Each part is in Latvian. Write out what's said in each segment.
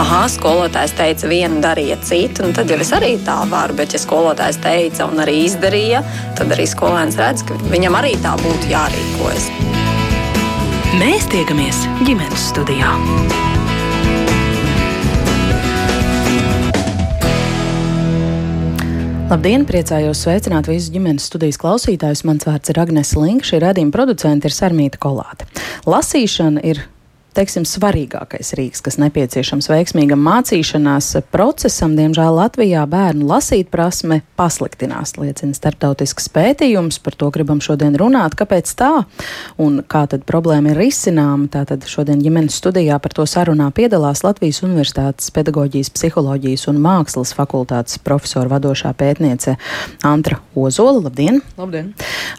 ah, skolotājs teica vienu, darīja citu, un tad jau es arī tā varu. Bet, ja skolotājs teica un arī izdarīja, tad arī skolēns redz, ka viņam arī tā būtu jārīkojas. Mēs tiekamies ģimenes studijā. Labdien! Priecājos sveicināt visus ģimenes studijas klausītājus. Mans vārds ir Agnese Linka, šī radījuma producente ir Sarmīta Kolāte. Lasīšana ir teiksim, svarīgākais rīks, kas nepieciešams veiksmīgam mācīšanās procesam. Diemžēl Latvijā bērnu lasīt prasme pasliktinās, liecina starptautisks pētījums. Par to gribam šodien runāt. Kāpēc tā un kā tad problēma ir risināma? Tātad šodien ģimenes studijā par to sarunā piedalās Latvijas Universitātes pedagoģijas, psiholoģijas un mākslas fakultātes profesora vadošā pētniece Antra Ozola. Labdien! Labdien!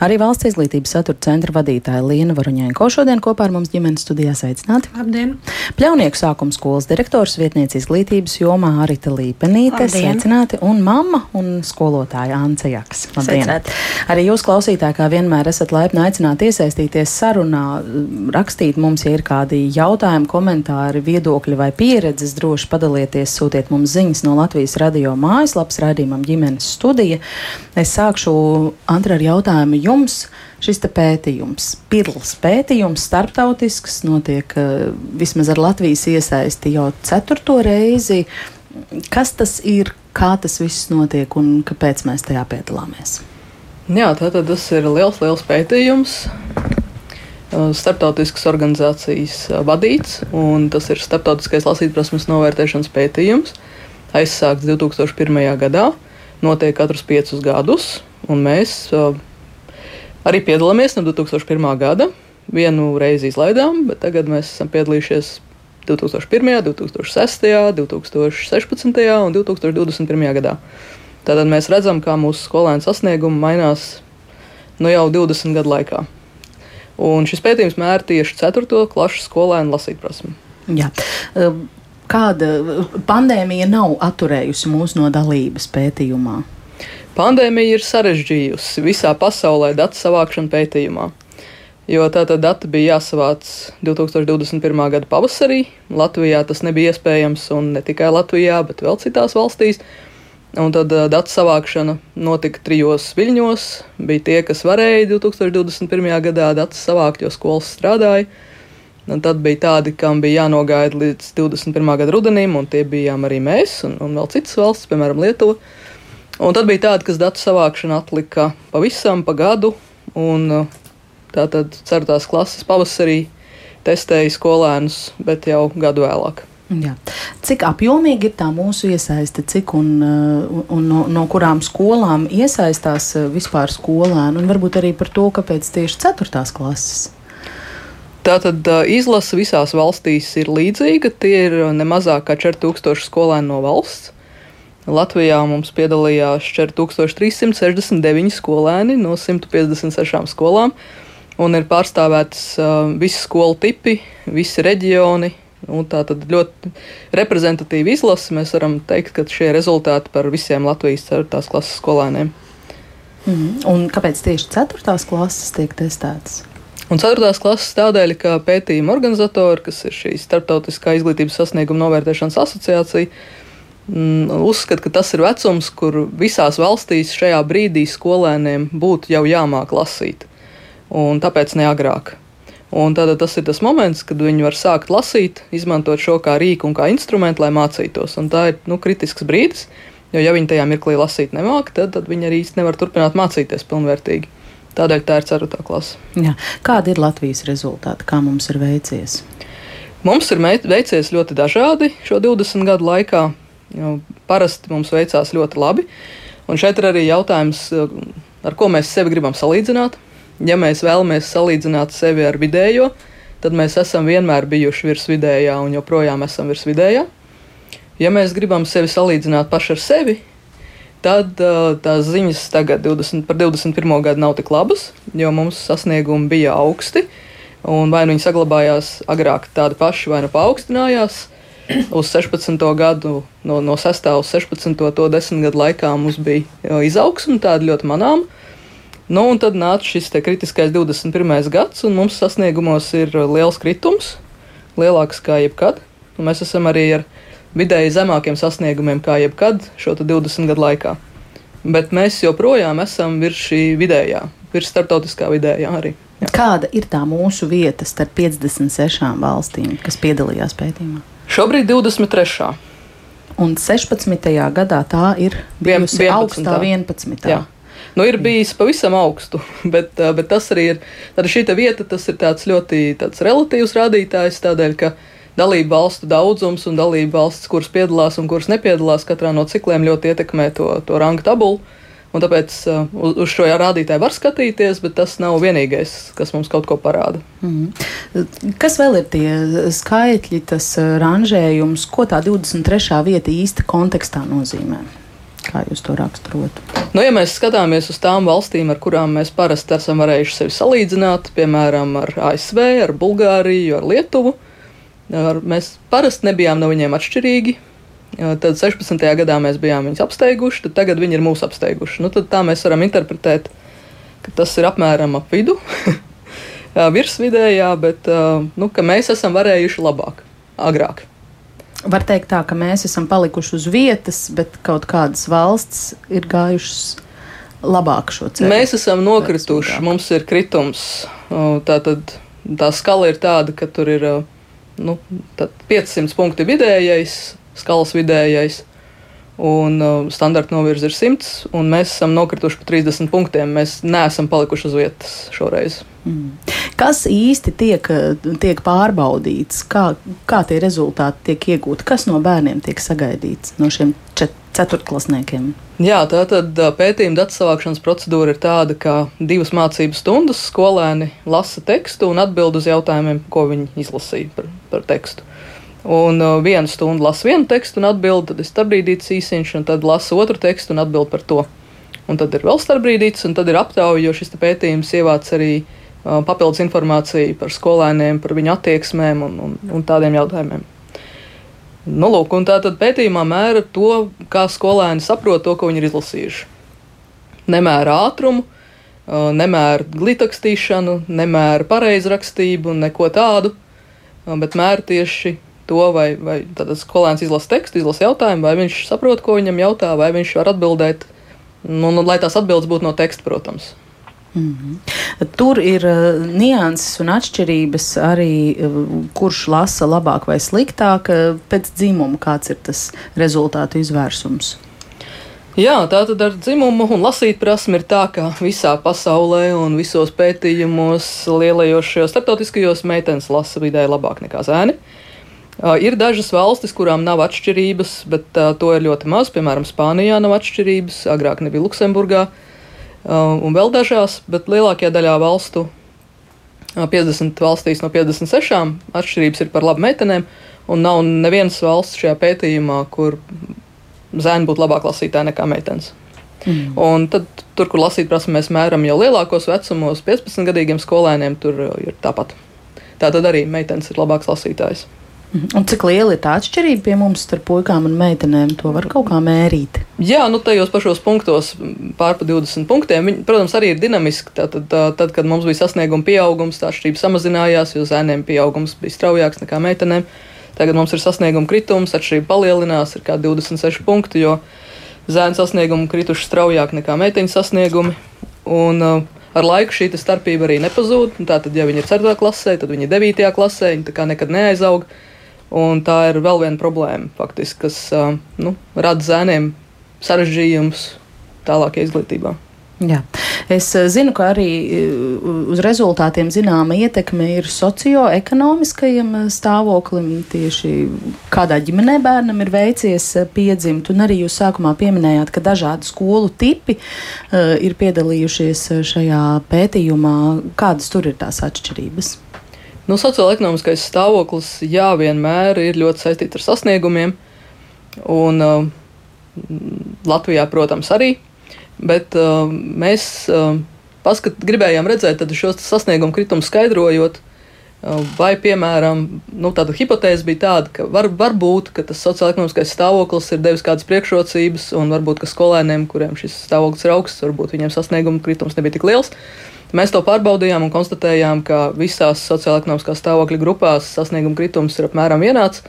Arī valsts izglītības satura centra vadītāja Liena Varuņēnko šodien kopā ar mums ģimenes studijā sveicināti. Labdien! Pļaunieku sākuma skolas direktors, vietniece izglītības jomā Arita Līpenīte, sveicināti, un mamma un skolotāja Ance Jaks. Labdien! Arī jūs, klausītāji, kā vienmēr esat laipni aicināti iesaistīties sarunā, rakstīt mums, ja ir kādi jautājumi, komentāri, viedokļi vai pieredzes, droši padalieties, sūtiet mums ziņas no Latvijas radio mājaslapas raidījumam ģimenes studija. Es sākšu, Antra, ar jautājumu jums šis pētījums, pirls pētījums, starptautisks, notiek uh, vismaz ar Latvijas iesaisti jau ceturto reizi. Kas tas ir, kā tas viss notiek un kāpēc mēs tajā piedalāmies? Jā, tātad tas ir liels, liels pētījums. Startautiskas organizācijas vadīts, un tas ir starptautiskais lasītprasmes novērtēšanas pētījums. Aizsākts 2001. gadā, notiek katrus piecus gadus, un mēs arī piedalāmies no 2001. gada. Vienu reizi izlaidām, bet tagad mēs esam piedalījušies 2001., 2006., 2016. un 2021. gadā. Tātad mēs redzam, kā mūsu skolēnu sasniegumi mainās nu jau 20 gadu laikā. Un šis pētījums mēra tieši 4. klases skolēnu lasīt prasmi. Jā. Kāda pandēmija nav atturējusi mūs no dalības pētījumā? Pandēmija ir sarežģījusi visā pasaulē datu savākšanu pētījumā. Jo tātad dati bija jāsavāc 2021. gada pavasarī. Latvijā tas nebija iespējams, un ne tikai Latvijā, bet vēl citās valstīs. Un tad datu savākšana notika trijos viļņos. Bija tie, kas varēja 2021. gadā datus savākt, jo skolas strādāja. Un tad bija tādi, kam bija jānogaida līdz 21. gada rudenim, un tie bijām arī mēs un, un vēl citas valstis, piemēram, Lietuva. Un tad bija tāda, kas datu savākšana atlika pavisam pa gadu, un uh, tātad ceturtās klases pavasarī testēja skolēnus, bet jau gadu vēlāk. Jā. Cik apjomīgi ir tā mūsu iesaiste, cik un, uh, un no, no kurām skolām iesaistās uh, vispār skolēni, un varbūt arī par to, kāpēc tieši 4. klases? Tātad izlase visās valstīs ir līdzīga. Tie ir ne mazāk kā 4000 skolēni no valsts. Latvijā mums piedalījās 4369 skolēni no 156 skolām, un ir pārstāvētas uh, visi skolu tipi, visi reģioni. Tā tad ļoti reprezentatīva izlase. Mēs varam teikt, ka šie rezultāti par visiem Latvijas 4. klases skolēniem. Mm. Un kāpēc tieši 4. klases tiek testētas? Un 4. klases tādēļ, ka pētījuma organizatori, kas ir šī starptautiskā izglītības sasnieguma novērtēšanas asociācija, Mm, uzskata, ka tas ir vecums, kur visās valstīs šajā brīdī skolēniem būtu jau jāmāk lasīt, un tāpēc ne agrāk. Un tad tas ir tas moments, kad viņi var sākt lasīt, izmantot šo kā rīku un kā instrumentu, lai mācītos. Un tā ir nu, kritisks brīdis, jo ja viņi tajā mirklī lasīt nemāķi, tad, tad viņi arī īsti nevar turpināt mācīties pilnvērtīgi. Tādēļ tā ir 4. klase. Jā. Kādi ir Latvijas rezultāti? Kā mums ir veicies? Mums ir veicies ļoti dažādi šo 20 gadu laikā. Jo parasti mums veicās ļoti labi. Un šeit ir arī jautājums, ar ko mēs sevi gribam salīdzināt. Ja mēs vēlamies salīdzināt sevi ar vidējo, tad mēs esam vienmēr bijuši virs vidējā un joprojām esam virs vidējā. Ja mēs gribam sevi salīdzināt paši ar sevi, tad uh, tās ziņas tagad 20, par 21. gadu nav tik labas, jo mums sasniegumi bija augsti. Vai nu viņi saglabājās agrāk tādi paši, vai nu paaugstinājās uz 16. gadu, no, no 6. uz 16. to desmit gadu laikā mums bija izaugsme, tāda ļoti manāma. Nu, un tad nāca šis kritiskais 21. gads, un mums sasniegumos ir liels kritums, lielāks kā jebkad. Un mēs esam arī ar vidēji zemākiem sasniegumiem kā jebkad šo 20 gadu laikā. Bet mēs joprojām esam virs šī vidējā, virs starptautiskā vidējā arī. Jā. Kāda ir tā mūsu vieta starp 56 valstīm, kas piedalījās pētījumā? Šobrīd 23. Un 16. gadā tā ir bijusi 11. augstā 11. Jā. Nu, ir bijis pavisam augstu, bet, bet tas arī ir. Tad šī vieta, tas ir tāds ļoti tāds relatīvs rādītājs, tādēļ, ka dalību valstu daudzums un dalību valsts, kuras piedalās un kuras nepiedalās katrā no cikliem, ļoti ietekmē to, to rangu tabulu. Un tāpēc uh, uz, uz šo rādītāju var skatīties, bet tas nav vienīgais, kas mums kaut ko parāda. Mm. Kas vēl ir tie skaitļi, tas ranžējums, ko tā 23. vieta īsti kontekstā nozīmē? Kā jūs to raksturot? Nu, ja mēs skatāmies uz tām valstīm, ar kurām mēs parasti esam varējuši sevi salīdzināt, piemēram, ar ASV, ar Bulgāriju, ar Lietuvu, ar, mēs parasti nebijām no viņiem atšķirīgi. Tad 16. gadā mēs bijām viņus apsteiguši, tad tagad viņi ir mūs apsteiguši. Nu, tā mēs varam interpretēt, ka tas ir apmēram ap vidu, virsvidējā, bet nu, mēs esam varējuši labāk, agrāk. Var teikt tā, ka mēs esam palikuši uz vietas, bet kaut kādas valsts ir gājušas labāk šo ceļu. Mēs esam nokrituši, mums ir kritums. Tā, tad, tā skala ir tāda, ka tur ir nu, 500 punkti vidējais, skalas vidējais. Un uh, standarta novirze ir 100, un mēs esam nokrituši pa 30 punktiem. Mēs neesam palikuši uz vietas šoreiz. Mm. Kas īsti tiek, tiek pārbaudīts? Kā, kā tie rezultāti tiek iegūti? Kas no bērniem tiek sagaidīts no šiem ceturtklasniekiem? Jā, tā tad uh, pētījuma datu savākšanas procedūra ir tāda, ka divas mācību stundas skolēni lasa tekstu un atbild uz jautājumiem, ko viņi izlasīja par, par tekstu. Un uh, vienu stundu lasu vienu tekstu un atbildu, tad ir starpbrīdīts īsiņš, un tad lasu otru tekstu un atbildu par to. Un tad ir vēl starpbrīdīts, un tad ir aptauja, jo šis pētījums ievāc arī uh, papildus informāciju par skolēniem, par viņu attieksmēm un, un, un tādiem jautājumiem. Nu, lūk, un tā tad pētījumā mēra to, kā skolēni saprot to, ko viņi ir izlasījuši. Nemēra ātrumu, uh, nemēra glitakstīšanu, nemēra pareizrakstību neko tādu, uh, bet mēra tieši to, vai, vai skolēns izlasa tekstu, izlasa jautājumu, vai viņš saprot, ko viņam jautā, vai viņš var atbildēt. Nu, nu, lai tās atbildes būtu no teksta, protams. Mm -hmm. Tur ir uh, nianses un atšķirības arī, uh, kurš lasa labāk vai sliktāk uh, pēc dzimuma, kāds ir tas rezultātu izvērsums. Jā, tā tad ar dzimumu un lasīt prasmi ir tā, ka visā pasaulē un visos pētījumos, lielajos starptautiskajos meitenes lasa vidēji labāk nekā zēni. Uh, Ir dažas valstis, kurām nav atšķirības, bet to ir ļoti maz. Piemēram, Spānijā nav atšķirības, agrāk nebija Luksemburgā, un vēl dažās, bet lielākajā daļā valstu, uh, 50 valstīs no 56, atšķirības ir par labu meitenēm, un nav nevienas valsts šajā pētījumā, kur zēni būtu labāk lasītāji nekā meitenes. Mm. Un tad, tur, kur lasīt prasme, mēs mēram jau lielākos vecumos, 15 gadīgiem skolēniem, tur ir tāpat. Tā tad arī meitenes ir labāks lasītājs. Un cik liela ir tā atšķirība pie mums starp puikām un meitenēm? To var kaut kā mērīt. Jā, nu tajos pašos punktos, pārpa 20 punktiem, viņi, protams, arī ir dinamiski. Tad, tad, tad, kad mums bija sasnieguma pieaugums, tā atšķirība samazinājās, jo zēniem pieaugums bija straujāks nekā meitenēm. Tagad mums ir sasnieguma kritums, atšķirība palielinās, ir kā 26 punkti, jo zēnu sasniegumi krituši straujāk nekā meiteņu sasniegumi. Un, uh, ar laiku šī starpība arī nepazūd. Tātad, ja viņi ir 4. klasē, tad viņi ir 9. klasē, viņi nekad neaizaug. Un tā ir vēl viena problēma, faktiski, kas nu, rada zēniem sarežģījumus tālākajā izglītībā. Jā. Es zinu, ka arī uz rezultātiem zināma ietekme ir socioekonomiskajam stāvoklim, tieši kādā ģimenē bērnam ir veicies piedzimt. Un arī jūs sākumā pieminējāt, ka dažādi skolu tipi ir piedalījušies šajā pētījumā. Kādas tur ir tās atšķirības? Nu, Sociālais stāvoklis jā, vienmēr ir ļoti saistīts ar sasniegumiem, un uh, Latvijā, protams, arī. Bet uh, mēs uh, paskat, gribējām redzēt šos sasniegumu kritumus skaidrojot, uh, vai, piemēram, nu, tāda hipotēze bija tāda, ka var, varbūt ka tas sociālais stāvoklis ir devis kādas priekšrocības, un varbūt ka skolēniem, kuriem šis stāvoklis ir augsts, varbūt viņiem sasniegumu kritums nebija tik liels. Uh, Mēs to pārbaudījām un konstatējām, ka visās sociālā-ekonomiskā stāvokļa grupās sasnieguma kritums ir apmēram vienāds.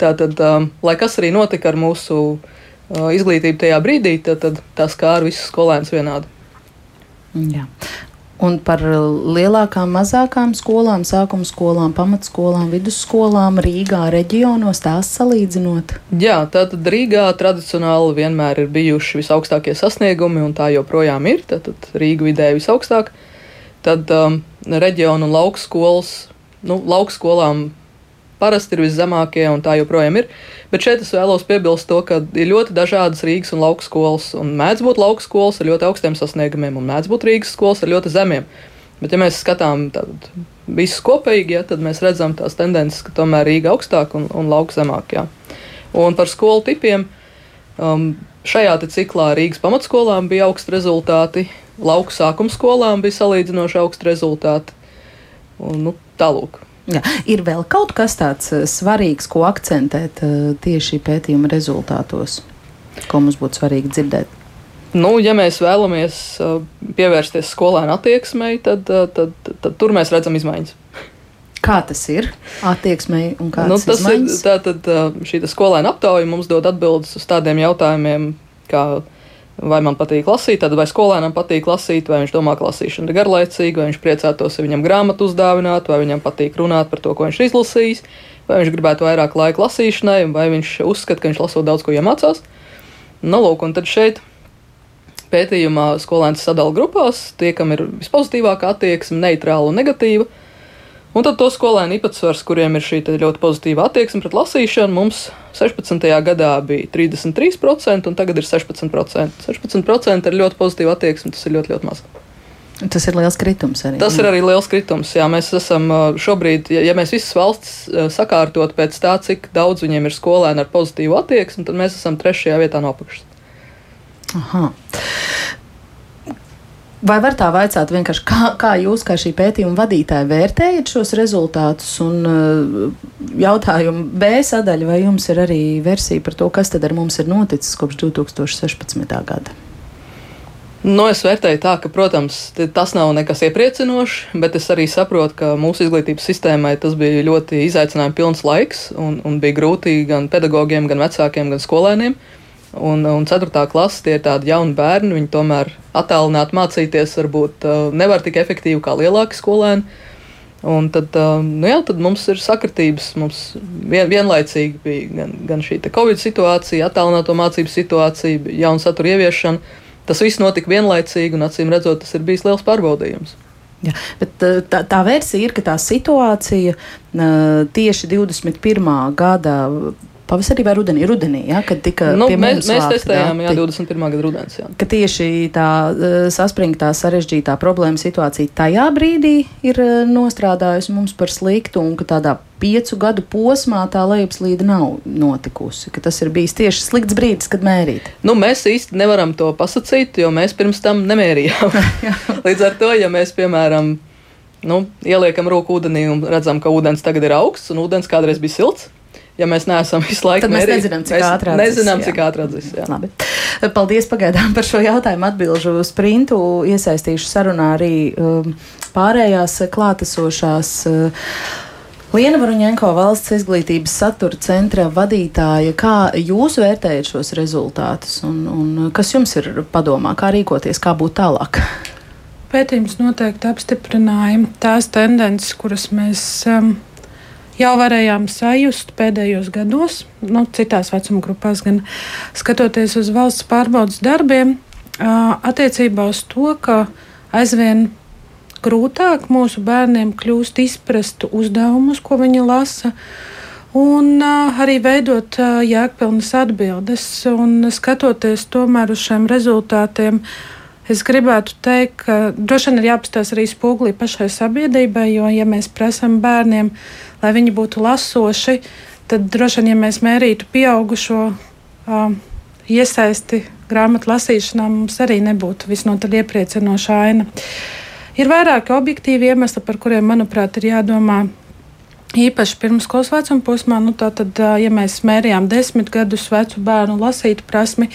Tātad, um, lai kas arī notika ar mūsu uh, izglītību tajā brīdī, tad, tad tas kā ar visus skolēnus vienādi. Jā. Un par lielākām, mazākām skolām, sākuma skolām, pamatskolām, vidusskolām Rīgā reģionos tās salīdzinot? Jā, tātad Rīgā tradicionāli vienmēr ir bijuši visaugstākie sasniegumi, un tā joprojām ir. Tad Rīga vidēji visaugstāk. Tad um, reģionu un lauku skolas, nu, lauku skolām parasti ir viszemākie, un tā joprojām ir. Bet šeit es vēlos piebilst to, ka ir ļoti dažādas Rīgas un lauku skolas, un mēdz būt lauku skolas ar ļoti augstiem sasniegumiem, un mēdz būt Rīgas skolas ar ļoti zemiem. Bet, ja mēs skatām visus kopīgi, ja, tad mēs redzam tās tendences, ka tomēr Rīga augstāk un, un lauka zemāk. Ja. Un par skolu tipiem. Um, šajā ciklā Rīgas pamatskolām bija augsti rezultāti, lauku sākuma skolām bija salīdzinoši augsti rezultāti. Un, nu, tālūk. Jā. Ir vēl kaut kas tāds eh, svarīgs, ko akcentēt eh, tieši pētījuma rezultātos, ko mums būtu svarīgi dzirdēt. Nu, ja mēs vēlamies eh, pievērsties skolēnu attieksmei, tad, tad, tad, tad tur mēs redzam izmaiņas. Kā tas ir attieksmei un kādas nu, tas izmaiņas? ir? Tātad šī skolēna aptauja mums dod atbildes uz tādiem jautājumiem, kā vai man patīk lasīt, tad vai skolēnam patīk lasīt, vai viņš domā, ka lasīšana ir garlaicīga, vai viņš priecātos, ja viņam grāmatu uzdāvināt, vai viņam patīk runāt par to, ko viņš izlasījis, vai viņš gribētu vairāk laika lasīšanai, vai viņš uzskata, ka viņš lasot daudz ko iemācās. Nu, lūk, un tad šeit pētījumā skolēns sadala grupās, tie, kam ir vispozitīvākā attieksme, neitrāla un negatīva. Un tad to skolēnu īpatsvars, kuriem ir šī ļoti pozitīva attieksme pret lasīšanu, mums 16. gadā bija 33%, un tagad ir 16%. 16% ir ļoti pozitīva attieksme, tas ir ļoti, ļoti maz. Tas ir liels kritums arī. Tas ir arī liels kritums. Jā, mēs esam šobrīd, ja, mēs visas valstis sakārtot pēc tā, cik daudz viņiem ir skolēni ar pozitīvu attieksmi, tad mēs esam trešajā vietā no apakšas. Aha. Vai var tā vaicāt vienkārši, kā, kā jūs, kā šī pētījuma vadītāja, vērtējat šos rezultātus? Un uh, jautājumu B sadaļa, vai jums ir arī versija par to, kas tad ar mums ir noticis kopš 2016. gada? Nu, es vērtēju tā, ka, protams, tas nav nekas iepriecinošs, bet es arī saprotu, ka mūsu izglītības sistēmai tas bija ļoti izaicinājums pilns laiks un, un bija grūti gan pedagogiem, gan vecākiem, gan skolēniem. Uh, Un, un 4. klase tie ir tādi jauni bērni, viņi tomēr attālināti mācīties varbūt uh, nevar tik efektīvi kā lielāki skolēni. Un tad, uh, nu jā, tad mums ir sakritības. Mums vien, vienlaicīgi bija gan, gan šī Covid situācija, attālināto mācību situācija, jaunu satura ieviešana. Tas viss notika vienlaicīgi, un acīm redzot, tas ir bijis liels pārbaudījums. Ja, bet tā, tā versija ir, ka tā situācija tieši 21. gada pavasarī vai rudenī? Rudenī, ja, kad tika nu, mēs, mēs testējām, jā, 21. gada rudens. Jā. Ka tieši tā uh, saspringtā, sarežģītā problēma situācija tajā brīdī ir uh, nostrādājusi mums par sliktu un ka tādā piecu gadu posmā tā lejupslīde nav notikusi. Tas ir bijis tieši slikts brīdis, kad mērīt. Nu, mēs īsti nevaram to pasakīt, jo mēs pirms tam nemērījām. Līdz ar to, ja mēs, piemēram, nu, ieliekam roku ūdenī un redzam, ka ūdens tagad ir augsts un ūdens kādreiz bija silts, ja mēs neesam visu laiku tad mēs mērīt, nezinām, cik ātri atzis. Nezinām, cik ātri atzis. Labi. Paldies pagaidām par šo jautājumu atbilžu sprintu. Iesaistīšu sarunā arī um, pārējās klātesošās. Uh, Liena Varuņenko valsts izglītības satura centra vadītāja, kā jūs vērtējat šos rezultātus un, un kas jums ir padomā, kā rīkoties, kā būt tālāk? Pētījums noteikti apstiprināja tās tendences, kuras mēs um, jau varējām sajust pēdējos gados, nu, citās vecuma grupās, gan skatoties uz valsts pārbaudas darbiem, attiecībā uz to, ka aizvien grūtāk mūsu bērniem kļūst izprast uzdevumus, ko viņi lasa. Un uh, arī veidot uh, jēgpilnas atbildes, un skatoties tomēr uz šiem rezultātiem, es gribētu teikt, ka droši vien ir jāpastāsta arī spogulī pašai sabiedrībai, jo, ja mēs prasām bērniem lai viņi būtu lasoši, tad droši vien, ja mēs mērītu pieaugušo uh, iesaisti grāmatu lasīšanā, mums arī nebūtu visnotaļ iepriecinoša aina. Ir vairāki objektīvi iemesli, par kuriem, manuprāt, ir jādomā. Īpaši pirmskolas vecuma posmā, nu tātad, ja mēs mērījām desmit gadus vecu bērnu lasīt prasmi,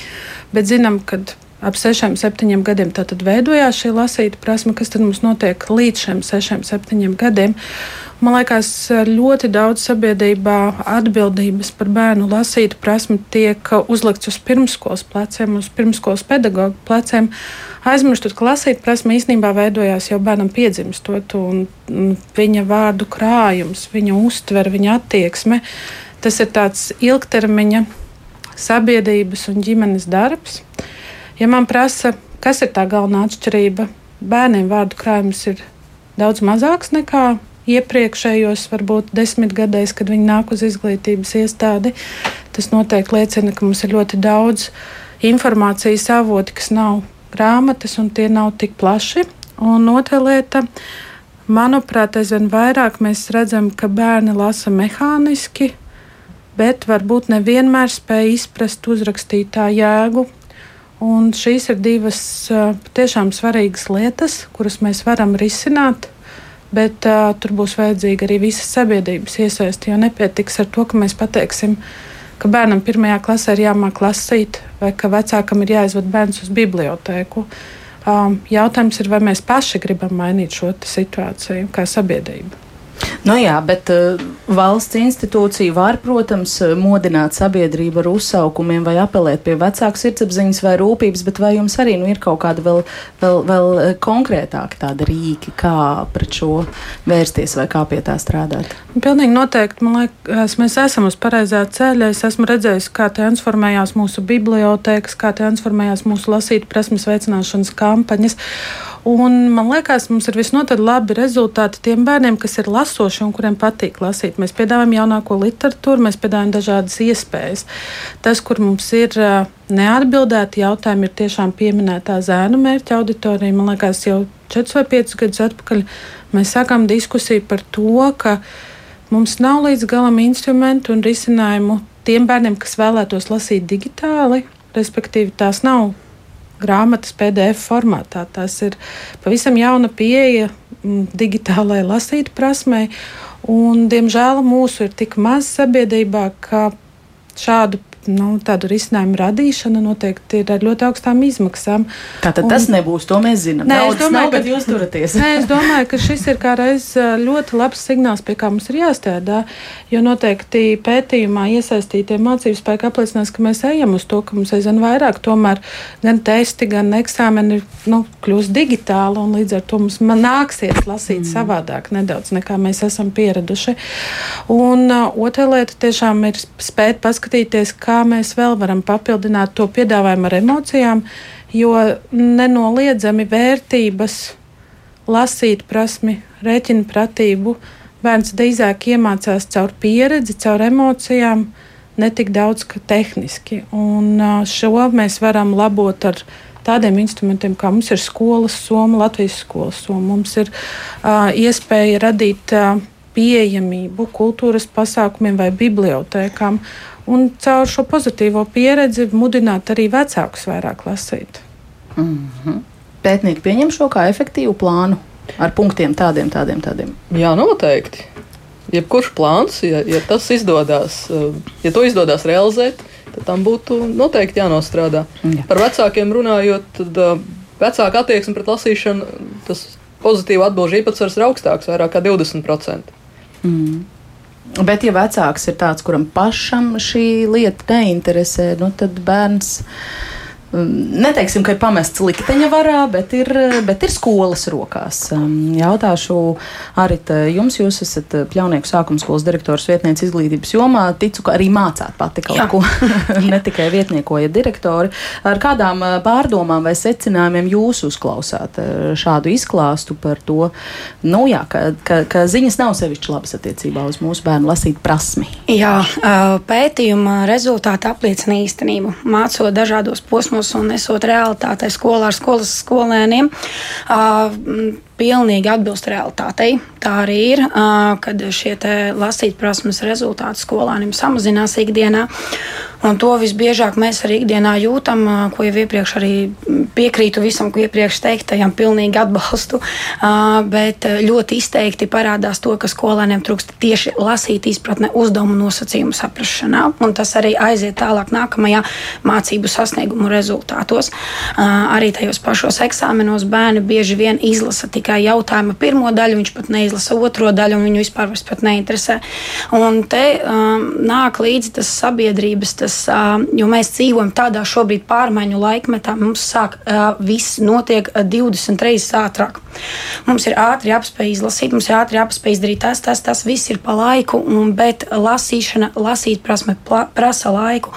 bet zinām, ka ap sešiem, septiņiem gadiem veidojās šī lasīta prasme, kas tad mums notiek līdz šiem sešiem, septiņiem gadiem. Man liekas, ļoti daudz sabiedrībā atbildības par bērnu lasītu prasmi tiek uzlikts uz pirmskolas pleciem, uz pirmskolas pedagoģu pleciem. Aizmirstot, ka lasīt prasme īstenībā veidojās jau bērnam piedzimstot, un, viņa vārdu krājums, viņa uztvere, viņa attieksme. Tas ir tāds ilgtermiņa sabiedrības un ģimenes darbs. Ja man prasa, kas ir tā galvenā atšķirība, bērniem vārdu krājums ir daudz mazāks nekā iepriekšējos, varbūt desmitgadēs, kad viņi nāk uz izglītības iestādi. Tas noteikti liecina, ka mums ir ļoti daudz informācijas avoti, kas nav grāmatas, un tie nav tik plaši. Un otra lieta, manuprāt, aizvien vairāk mēs redzam, ka bērni lasa mehāniski, bet varbūt nevienmēr spēj izprast uzrakstītā jēgu. Un šīs ir divas tiešām svarīgas lietas, kuras mēs varam risināt bet uh, tur būs vajadzīga arī visas sabiedrības iesaiste. Jo nepietiks ar to, ka mēs pateiksim, ka bērnam pirmajā klasē ir jāmāk lasīt, vai ka vecākam ir jāizved bērns uz bibliotēku. Um, jautājums ir, vai mēs paši gribam mainīt šo situāciju kā sabiedrība. Nu jā, bet uh, valsts institūcija var, protams, eh, modināt sabiedrību ar uzsaukumiem vai apelēt pie vecāku sirdsapziņas vai rūpības, bet vai jums arī nu, ir kaut kāda vēl, vēl, vēl eh, konkrētāka tāda rīki, kā pret šo vērsties vai kā pie tā strādāt? Pilnīgi noteikti. Man liekas, mēs esam uz pareizā ceļa. Es esmu redzējis, kā transformējās mūsu bibliotēkas, kā transformējās mūsu lasīt prasmes veicināšanas kampaņas. Un man liekas, mums ir visnotaļ labi rezultāti tiem bērniem, kas ir lasoši un kuriem patīk lasīt. Mēs piedāvājam jaunāko literatūru, mēs piedāvājam dažādas iespējas. Tas, kur mums ir neatbildēti jautājumi, ir tiešām pieminētā zēnu mērķa auditorija. Man liekas, jau 4 vai 5 gadus atpakaļ mēs sākām diskusiju par to, ka mums nav līdz galam instrumentu un risinājumu tiem bērniem, kas vēlētos lasīt digitāli. Respektīvi, tās nav grāmatas PDF formātā. Tas ir pavisam jauna pieeja mm, digitālajai lasīt prasmei. Un, diemžēl mūsu ir tik maz sabiedrībā, ka šādu nu, tādu risinājumu radīšana noteikti ir ar ļoti augstām izmaksām. Tātad un, tas nebūs, to mēs zinām. Nē, Naudas es domāju, nav, ka jūs turaties. nē, es domāju, ka šis ir kā reiz ļoti labs signāls, pie kā mums ir jāstrādā, jo noteikti pētījumā iesaistītie mācību spēki apliecinās, ka mēs ejam uz to, ka mums aizvien vairāk tomēr gan testi, gan eksāmeni nu, kļūst digitāli, un līdz ar to mums nāksies lasīt mm. savādāk nedaudz nekā mēs esam pieraduši. Un uh, otra lieta tiešām ir spēt paskatīties, kā kā mēs vēl varam papildināt to piedāvājumu ar emocijām, jo nenoliedzami vērtības, lasīt prasmi, rēķina pratību. Bērns drīzāk iemācās caur pieredzi, caur emocijām, ne tik daudz tehniski. Un šo mēs varam labot ar tādiem instrumentiem, kā mums ir skolas soma, Latvijas skolas soma. Mums ir uh, iespēja radīt uh, pieejamību kultūras pasākumiem vai bibliotēkām un caur šo pozitīvo pieredzi mudināt arī vecākus vairāk lasīt. Mm -hmm. Pētnieki pieņem šo kā efektīvu plānu ar punktiem tādiem, tādiem, tādiem. Jā, noteikti. Jebkurš plāns, ja, ja tas izdodas, eh, ja to izdodas realizēt, tad tam būtu noteikti jānostrādā. Jā. Par vecākiem runājot, tad uh, vecāka attieksme pret lasīšanu, tas pozitīvu atbildžu īpatsvars ir augstāks, vairāk kā 20%. Mm. Bet, ja vecāks ir tāds, kuram pašam šī lieta neinteresē, nu, tad bērns neteiksim, ka ir pamests likteņa varā, bet ir, bet ir skolas rokās. Um, jautāšu arī jums, jūs esat Pļaunieku sākuma skolas direktors vietniece izglītības jomā. Ticu, ka arī mācāt pati kaut Jā. ko, ne tikai vietniekojat direktori. Ar kādām uh, pārdomām vai secinājumiem jūs uzklausāt uh, šādu izklāstu par to, nu jā, ka, ka, ka ziņas nav sevišķi labas attiecībā uz mūsu bērnu lasīt prasmi? Jā, pētījuma rezultāti apliecina īstenību. Mācot dažādos posmos posmus un esot realitātei skolā ar skolas skolēniem. Uh, pilnīgi atbilst realitātei. Tā arī ir, kad šie lasīt prasmes rezultāti skolāniem samazinās ikdienā. Un to visbiežāk mēs arī ikdienā jūtam, ko jau iepriekš arī piekrītu visam, ko iepriekš teiktajam, pilnīgi atbalstu. Bet ļoti izteikti parādās to, ka skolēniem trūkst tieši lasīt izpratne uzdevumu nosacījumu saprašanā. Un tas arī aiziet tālāk nākamajā mācību sasniegumu rezultātos. Arī tajos pašos eksāmenos bērni bieži vien izlasa tikai jautājumu pirmo daļu, viņš pat neizlasa otro daļu, un viņu vispār pat neinteresē. Un te um, nāk līdzi tas sabiedrības. Tas tas, jo mēs dzīvojam tādā šobrīd pārmaiņu laikmetā, mums sāk viss notiek 20 reizes ātrāk. Mums ir ātri jāapspēj izlasīt, mums ir ātri jāapspēj izdarīt tas, tas, tas viss ir pa laiku, un, bet lasīšana, lasīt prasme prasa laiku.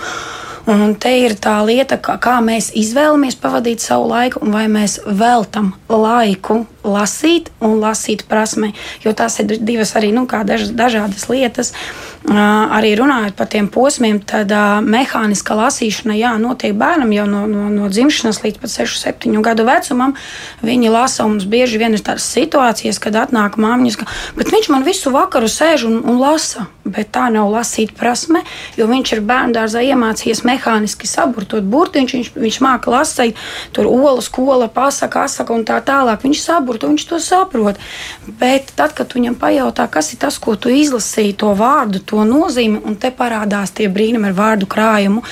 Un te ir tā lieta, kā, kā mēs izvēlamies pavadīt savu laiku, un vai mēs veltam laiku lasīt un lasīt prasme. Jo tās ir divas arī nu, daž, dažādas lietas. Uh, arī runājot par tiem posmiem, tad uh, mehāniska lasīšana jā, notiek bērnam jau no, no, no dzimšanas līdz pat 6, 7 gadu vecumam. Viņi lasa, un mums bieži vien ir tādas situācijas, kad atnāk māmiņas, ka viņš man visu vakaru sēž un, un lasa. Bet tā nav lasīt prasme, jo viņš ir bērnu dārzā iemācījies mehāniski saburtot burtiņš, viņš, viņš māca lasīt, tur olu skola, pasaka, asaka un tā tālāk. Viņš saburto, viņš to saprot. Bet tad, kad viņam pajautā, kas ir tas, ko tu izlasīji, to vārdu, to nozīmi, un te parādās tie brīnumi ar vārdu krājumu.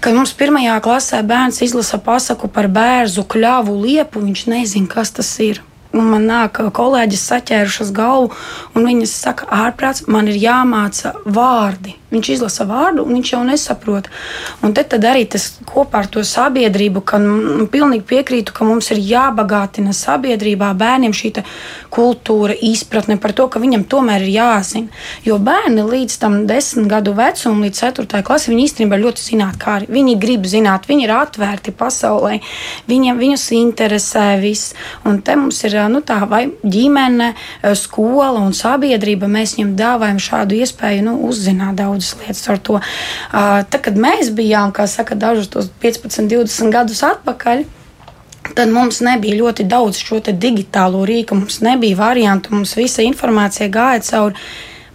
Kad mums pirmajā klasē bērns izlasa pasaku par bērnu kļavu liepu, viņš nezina, kas tas ir. Un man nāk kolēģis saķērušas galvu, un viņas saka, ārprāts, man ir jāmāca vārdi. Viņš izlasa vārdu, un viņš jau nesaprot. Un te arī tas kopā ar to sabiedrību, ka nu, pilnīgi piekrītu, ka mums ir jābagātina sabiedrībā bērniem šī kultūra, izpratne par to, ka viņam tomēr ir jāzina. Jo bērni līdz tam desmit gadu vecumam, līdz ceturtajai klasē, viņi īstenībā ļoti zināt, kā arī viņi grib zināt, viņi ir atvērti pasaulē, viņiem, viņus interesē viss. Un te mums ir nu, tā vai ģimene, skola un sabiedrība, mēs viņiem dāvājam šādu iespēju nu, uzzināt daudz daudzas lietas ar to. Tad, kad mēs bijām, kā saka, dažus 15, 20 gadus atpakaļ. Tad mums nebija ļoti daudz šo digitālo rīku, mums nebija variantu, mums visa informācija gāja cauri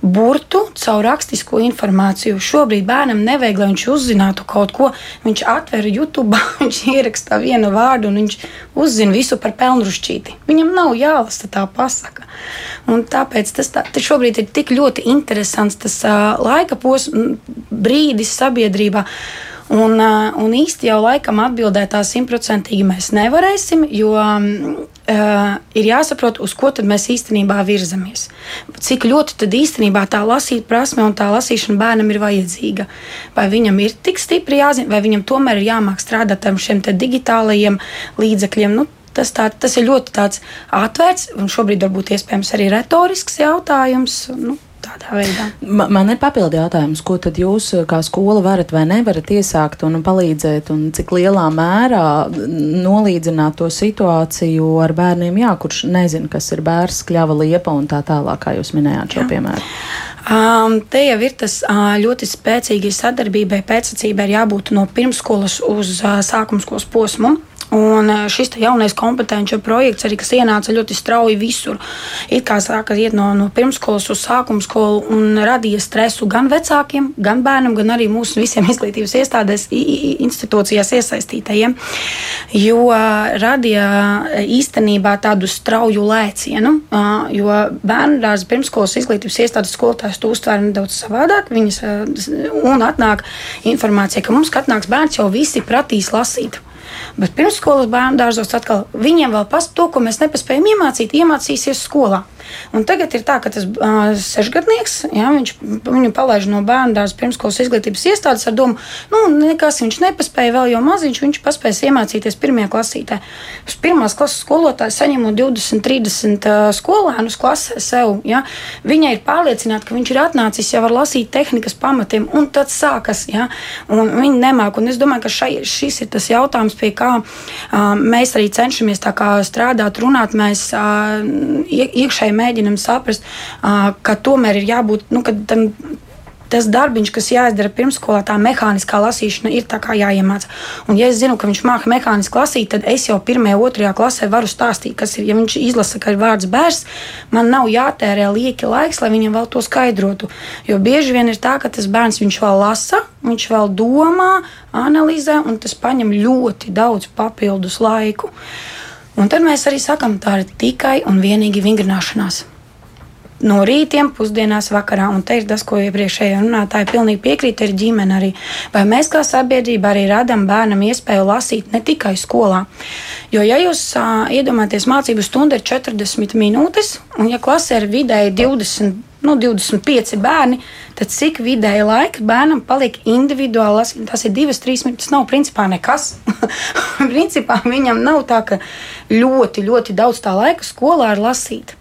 burtu caur rakstisko informāciju. Šobrīd bērnam nevajag, lai viņš uzzinātu kaut ko. Viņš atver YouTube, viņš ieraksta vienu vārdu un viņš uzzina visu par pelnrušķīti. Viņam nav jālasa tā pasaka. Un tāpēc tas tā, šobrīd ir tik ļoti interesants tas uh, laika posms, brīdis sabiedrībā. Un, un īsti jau laikam atbildēt tā simtprocentīgi mēs nevarēsim, jo uh, ir jāsaprot, uz ko mēs īstenībā virzamies. Cik ļoti tad īstenībā tā lasīt prasme un tā lasīšana bērnam ir vajadzīga. Vai viņam ir tik stipri jāzina, vai viņam tomēr ir jāmāk strādāt ar šiem digitālajiem līdzekļiem. Nu, Tas, tā, tas ir ļoti atvērts un šobrīd varbūt iespējams arī retorisks jautājums. Nu, tādā veidā. Ma, man ir papildi jautājums, ko tad jūs kā skola varat vai nevarat iesākt un palīdzēt, un cik lielā mērā nolīdzināt to situāciju ar bērniem, jā, kurš nezina, kas ir bērns, kļava liepa un tā tālāk, kā jūs minējāt šo jā. piemēru. Um, te jau ir tas uh, ļoti spēcīgai sadarbībai, pēcsacībai jābūt no pirmskolas uz uh, sākumskolas posmu. Un eh, šis jaunais kompetenci projekts, arī, ienāca ļoti strauji visur, it kā sāka iet no, no pirmskolas uz sākuma skolu un radīja stresu gan vecākiem, gan bērnam, gan arī mūsu visiem izglītības iestādēs, institūcijās iesaistītajiem. Jo radīja eh, īstenībā tādu strauju lēcienu, jo bērnu dārza pirmskolas izglītības iestādes skolotājs to uztvēra nedaudz savādāk. Viņas, un atnāk informācija, ka mums katrs bērns jau visi pratīs lasīt. Bet pirmsskolas bērnu dārzos atkal viņiem vēl pas to, ko mēs nepaspējam iemācīt, iemācīsies skolā. Un tagad ir tā, ka tas uh, sešgadnieks, jā, viņš, viņu palaiž no bērnu dārza pirmskolas izglītības iestādes ar domu, nu, nekas viņš nepaspēja vēl, jo maziņš viņš paspēs iemācīties pirmajā klasītē. Uz pirmās klases skolotāja saņemot 20, 30 uh, skolēnus klasē sev, jā, viņa ir pārliecināta, ka viņš ir atnācis jau ar lasīt tehnikas pamatiem, un tad sākas, jā, un viņi nemāk. Un es domāju, ka šai, šis ir tas jautājums, pie kā uh, mēs arī cenšamies strādāt, runāt. Mēs uh, iekšēji mēģinam saprast, ka tomēr ir jābūt nu, tam tas darbiņš, kas jāizdara pirmsskolā, tā mehāniskā lasīšana ir tā kā jāiemācās. Un, ja es zinu, ka viņš māca mehāniski lasīt, tad es jau pirmajā, otrajā klasē varu stāstīt, kas ir. Ja viņš izlasa, ka ir vārds bērns, man nav jātērē lieki laiks, lai viņam vēl to skaidrotu. Jo bieži vien ir tā, ka tas bērns vēl lasa, viņš vēl domā, analizē, un tas prasa ļoti daudz papildus laiku. Un tad mēs arī sakām, tā ir tikai un vienīgi vingrināšanās no rītiem, pusdienās, vakarā. Un te ir tas, ko iepriekšējā runātāja pilnīgi piekrīt, ir ģimene arī. Vai mēs kā sabiedrība arī radām bērnam iespēju lasīt ne tikai skolā? Jo, ja jūs uh, iedomājaties, mācību stunda ir 40 minūtes, un ja klasē ir vidēji 20. Nu, 25 bērni, tad cik vidēji laika bērnam paliek individuāli lasīt? Tas ir divas, trīs minūtes. Tas nav principā nekas. principā viņam nav tā, ka ļoti, ļoti daudz tā laika skolā ir lasīt.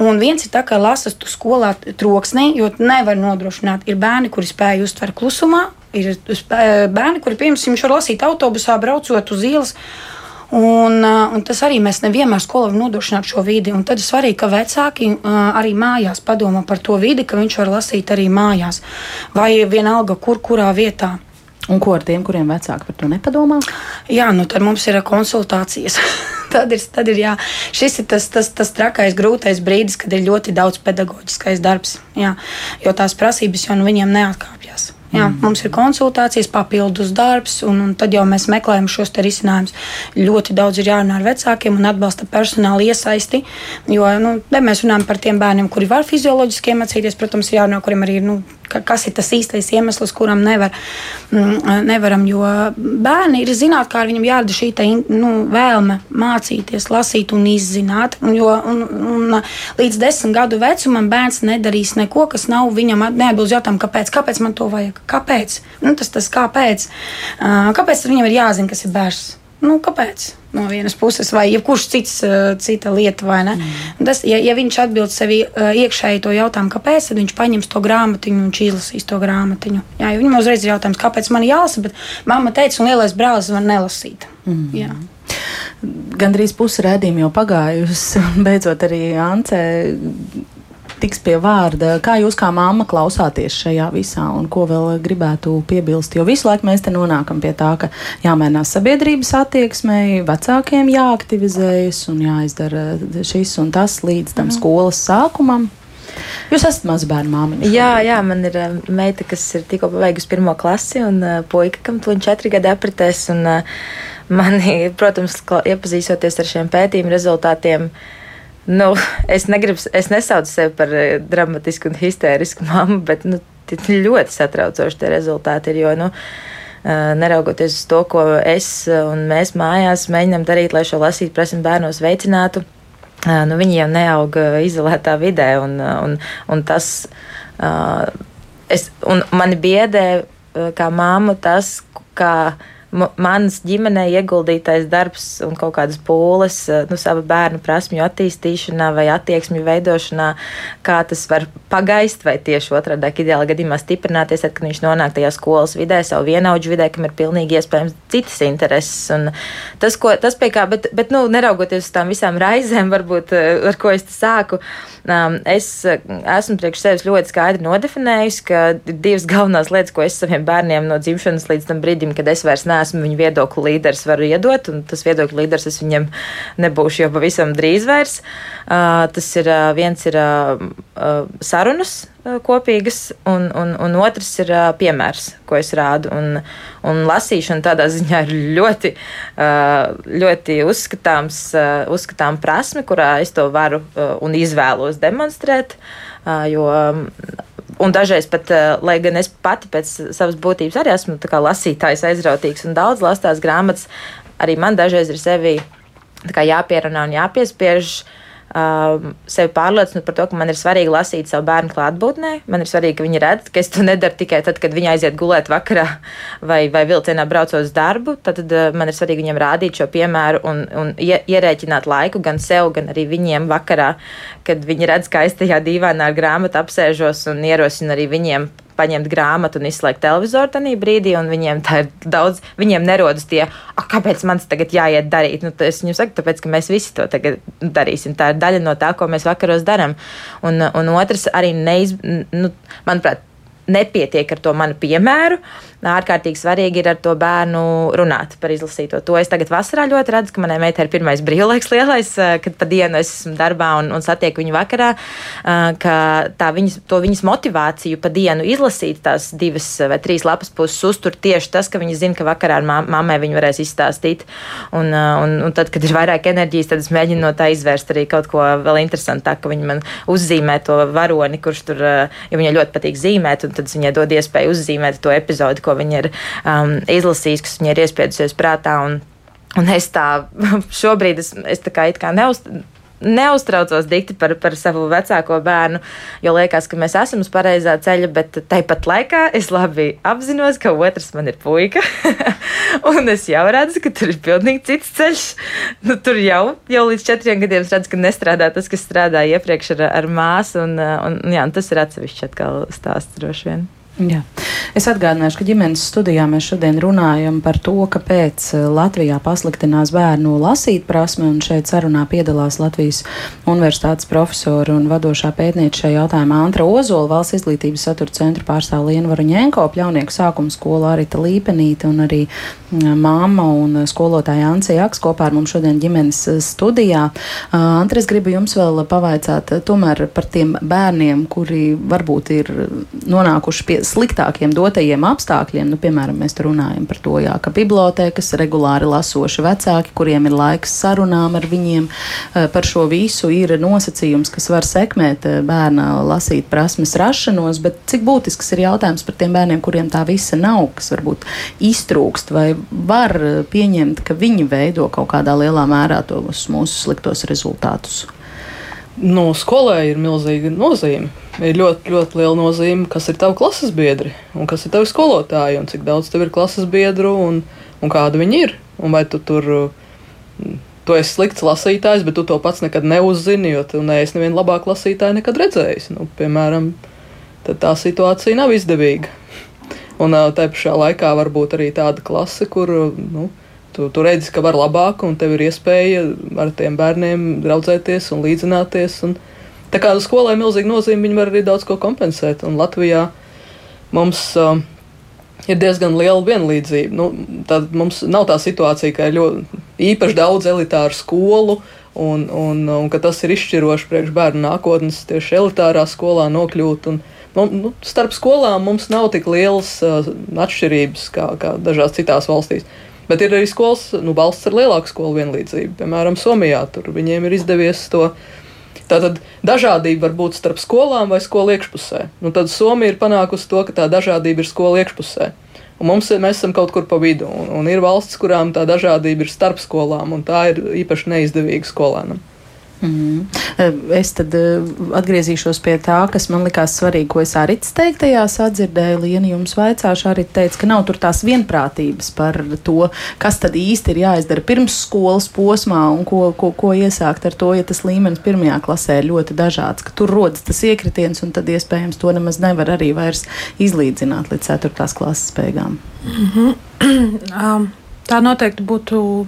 Un viens ir tā, ka lasas tu skolā troksnī, jo nevar nodrošināt. Ir bērni, kuri spēj uztvert klusumā, ir bērni, kuri, piemēram, var lasīt autobusā, braucot uz ielas. Un, uh, un tas arī mēs nevienmēr skolā varam nodrošināt šo vidi. Un tad ir svarīgi, ka vecāki uh, arī mājās padomā par to vidi, ka viņš var lasīt arī mājās. Vai vienalga, kur, kurā vietā. Un ko ar tiem, kuriem vecāki par to nepadomā? Jā, nu tad mums ir konsultācijas. tad ir, tad ir jā, šis ir tas, tas, tas trakais, grūtais brīdis, kad ir ļoti daudz pedagoģiskais darbs. Jā, jo tās prasības jau no viņiem neatkāpjas. Jā, mm. Mums ir konsultācijas, papildus darbs, un, un tad jau mēs meklējam šos risinājumus. Ļoti daudz ir jārunā ar vecākiem un atbalsta personāla iesaisti. Jo nu, mēs runājam par tiem bērniem, kuri var fizioloģiski iemācīties. Protams, jārunā, kuriem arī ir nu, kas ir tas īstais iemesls, kuram nevar, mm, nevaram. Jo bērni ir zināt, kā viņam jārada šī te, nu, vēlme mācīties, lasīt un izzināt. Un, jo, un, un līdz desmit gadu vecumam bērns nedarīs neko, kas nav viņam neatbilst jautājumu, kāpēc, kāpēc man to vajag. Kāpēc? Nu, tas tas kāpēc. Kāpēc viņam ir jāzina, kas ir bērns? Nu, kāpēc? No vienas puses, vai jebkurš cits, cita lieta, vai ne? Mm. Tas, ja, ja viņš atbild sev iekšēji to jautājumu, kāpēc, tad viņš paņems to grāmatiņu un izlasīs to grāmatiņu. Jā, viņam uzreiz ir jautājums, kāpēc man jālasa, bet mamma teica, un lielais brālis var nelasīt. Mm. Jā. Gandrīz pusi redzējuma jau pagājusi, beidzot arī Ance tiks pie vārda. Kā jūs kā māma klausāties šajā visā un ko vēl gribētu piebilst? Jo visu laiku mēs te nonākam pie tā, ka jāmainās sabiedrības attieksmei, vecākiem jāaktivizējas un jāizdara šis un tas līdz tam mhm. skolas sākumam. Jūs esat maza bērnu māmiņa. Jā, jā, man ir uh, meita, kas ir tikko pabeigusi pirmo klasi, un uh, puika, kam to četri gadi apritēs. Un, uh, mani, protams, iepazīstoties ar šiem pētījumu rezultātiem, uh, Nu, es, negribu, es nesaucu sevi par eh, dramatisku un histērisku mammu, bet nu, ļoti satraucoši tie rezultāti ir. Jo, nu, eh, neraugoties uz to, ko es un mēs mājās mēģinām darīt, lai šo lasīt prasmu bērnos veicinātu, eh, nu, viņi jau neaug izolētā vidē. Un, un, un tas, es, un mani biedē kā māmu tas, kā manas ģimenē ieguldītais darbs un kaut kādas pūles, eh, nu, sava bērnu prasmju attīstīšanā vai attieksmju veidošanā, kā tas var pagaist vai tieši otrādi, ideāli gadījumā stiprināties, tad, kad viņš nonāk tajā skolas vidē, savu vienaudžu vidē, kam ir pilnīgi iespējams citas intereses. Un tas, ko, tas pie kā, bet, bet nu, neraugoties uz tām visām raizēm, varbūt eh, ar ko es sāku, um, es eh, esmu priekš sevis ļoti skaidri nodefinējusi, ka divas galvenās lietas, ko es saviem bērniem no dzimšanas līdz tam brīdim, kad es vairs neesmu neesmu viņu viedokļu līderis, varu iedot, un tas viedokļu līderis es viņam nebūšu jau pavisam drīz vairs. Tas ir viens ir sarunas kopīgas, un, un, un otrs ir piemērs, ko es rādu. Un, un lasīšana tādā ziņā ir ļoti, ļoti uzskatāms, uzskatām prasme, kurā es to varu un izvēlos demonstrēt. Jo Un dažreiz pat, eh, lai gan es pati pēc savas būtības arī esmu lasītājs, aizrautīgs un daudz lastās grāmatas, arī man dažreiz ir sevi jāpierunā un jāpiespiež. Uh, um, sevi pārliecināt par to, ka man ir svarīgi lasīt savu bērnu klātbūtnē. Man ir svarīgi, ka viņi redz, ka es to nedaru tikai tad, kad viņi aiziet gulēt vakarā vai, vai vilcienā braucot uz darbu. Tad, uh, man ir svarīgi viņiem rādīt šo piemēru un, un ierēķināt laiku gan sev, gan arī viņiem vakarā, kad viņi redz, kā es tajā dīvainā ar grāmatu apsēžos un ierosinu arī viņiem paņemt grāmatu un izslēgt televizoru tajā brīdī, un viņiem tā ir daudz, viņiem nerodas tie, kāpēc man tas tagad jāiet darīt. Nu, es viņiem saku, tāpēc, ka mēs visi to tagad darīsim. Tā ir daļa no tā, ko mēs vakaros darām. Un, un otrs arī neiz, nu, manuprāt, nepietiek ar to manu piemēru. Ārkārtīgi svarīgi ir ar to bērnu runāt par izlasīto. To es tagad vasarā ļoti redzu, ka manai meitai ir pirmais brīvlaiks lielais, kad pa dienu es esmu darbā un, un satieku viņu vakarā, ka tā viņas, to viņas motivāciju pa dienu izlasīt tās divas vai trīs lapas puses uztur tieši tas, ka viņi zina, ka vakarā ar mammai viņi varēs izstāstīt. Un, un, un tad, kad ir vairāk enerģijas, tad es mēģinu no tā izvērst arī kaut ko vēl interesantāku, viņi man uzzīmē to varoni, kurš tur, jo viņai ļoti patīk zīmēt, un tad viņai dod iespēju uzzīmēt to epizodi, ko viņa ir um, izlasījusi, kas viņai ir iespiedusies prātā. Un, Un es tā šobrīd, es, es tā kā, kā neuz, neuztraucos dikti par, par savu vecāko bērnu, jo liekas, ka mēs esam uz pareizā ceļa, bet tāpat laikā es labi apzinos, ka otrs man ir puika. un es jau redzu, ka tur ir pilnīgi cits ceļš. Nu, tur jau, jau līdz četriem gadiem redzu, ka nestrādā tas, kas strādāja iepriekš ar, ar māsu, un, un, jā, un tas ir atsevišķi atkal stāsts droši vien. Jā. Es atgādināšu, ka ģimenes studijā mēs šodien runājam par to, kāpēc eh, Latvijā pasliktinās bērnu lasīt prasme, un šeit sarunā piedalās Latvijas Universitātes profesori un vadošā pētniece šajā jautājumā Antra Ozola, valsts izglītības satura centra pārstāv Lienu Varuņenko, pļaunieku sākuma skola Arita Līpenīte un arī māma un skolotāja Ancija Jaks kopā ar mums šodien ģimenes eh, studijā. Antra, es gribu jums vēl pavaicāt eh, tomēr par tiem bērniem, kuri varbūt ir nonākuši pie sliktākiem dotajiem apstākļiem, nu, piemēram, mēs runājam par to, jā, ka bibliotēkas regulāri lasoši vecāki, kuriem ir laiks sarunām ar viņiem eh, par šo visu, ir nosacījums, kas var sekmēt eh, bērna lasīt prasmes rašanos, bet cik būtisks ir jautājums par tiem bērniem, kuriem tā visa nav, kas varbūt iztrūkst, vai var pieņemt, ka viņi veido kaut kādā lielā mērā tos mūsu sliktos rezultātus? Nu, skolai ir milzīga nozīme ir ļoti, ļoti liela nozīme, kas ir tavi klases biedri un kas ir tavi skolotāji, un cik daudz tev ir klases biedru un, un kāda viņi ir. Un vai tu tur mm, tu esi slikts lasītājs, bet tu to pats nekad neuzzini, jo tu neesi nevienu labāku lasītāju nekad redzējis. Nu, piemēram, tā situācija nav izdevīga. Un tā pašā laikā var būt arī tāda klase, kur nu, tu, tu redzi, ka var labāk, un tev ir iespēja ar tiem bērniem draudzēties un līdzināties. Un, Tā kā skolai milzīga nozīme, viņi var arī daudz ko kompensēt. Un Latvijā mums uh, ir diezgan liela vienlīdzība. Nu, tad mums nav tā situācija, ka ir ļoti īpaši daudz elitāru skolu. Un, un, un ka tas ir izšķiroši priekš bērnu nākotnes, tieši elitārā skolā nokļūt. Un, nu, starp skolām mums nav tik lielas uh, atšķirības kā, kā dažās citās valstīs. Bet ir arī skolas, nu, valsts ar lielāku skolu vienlīdzību. Piemēram, Somijā tur viņiem ir izdevies to Tātad dažādība var būt starp skolām vai skolu iekšpusē. Nu, tad Somija ir panākusi to, ka tā dažādība ir skolu iekšpusē. Un mums ir, mēs esam kaut kur pa vidu, un, un ir valsts, kurām tā dažādība ir starp skolām, un tā ir īpaši neizdevīga skolēnam. Mm. Es tad eh, atgriezīšos pie tā, kas man likās svarīgi, ko es arī teiktajā sadzirdēju. Liena jums vaicāšu, arī teica, ka nav tur tās vienprātības par to, kas tad īsti ir jāizdara pirms skolas posmā un ko, ko, ko iesākt ar to, ja tas līmenis pirmajā klasē ir ļoti dažāds, ka tur rodas tas iekritiens un tad iespējams to nemaz nevar arī vairs izlīdzināt līdz 4. klases beigām. Mm -hmm. Tā noteikti būtu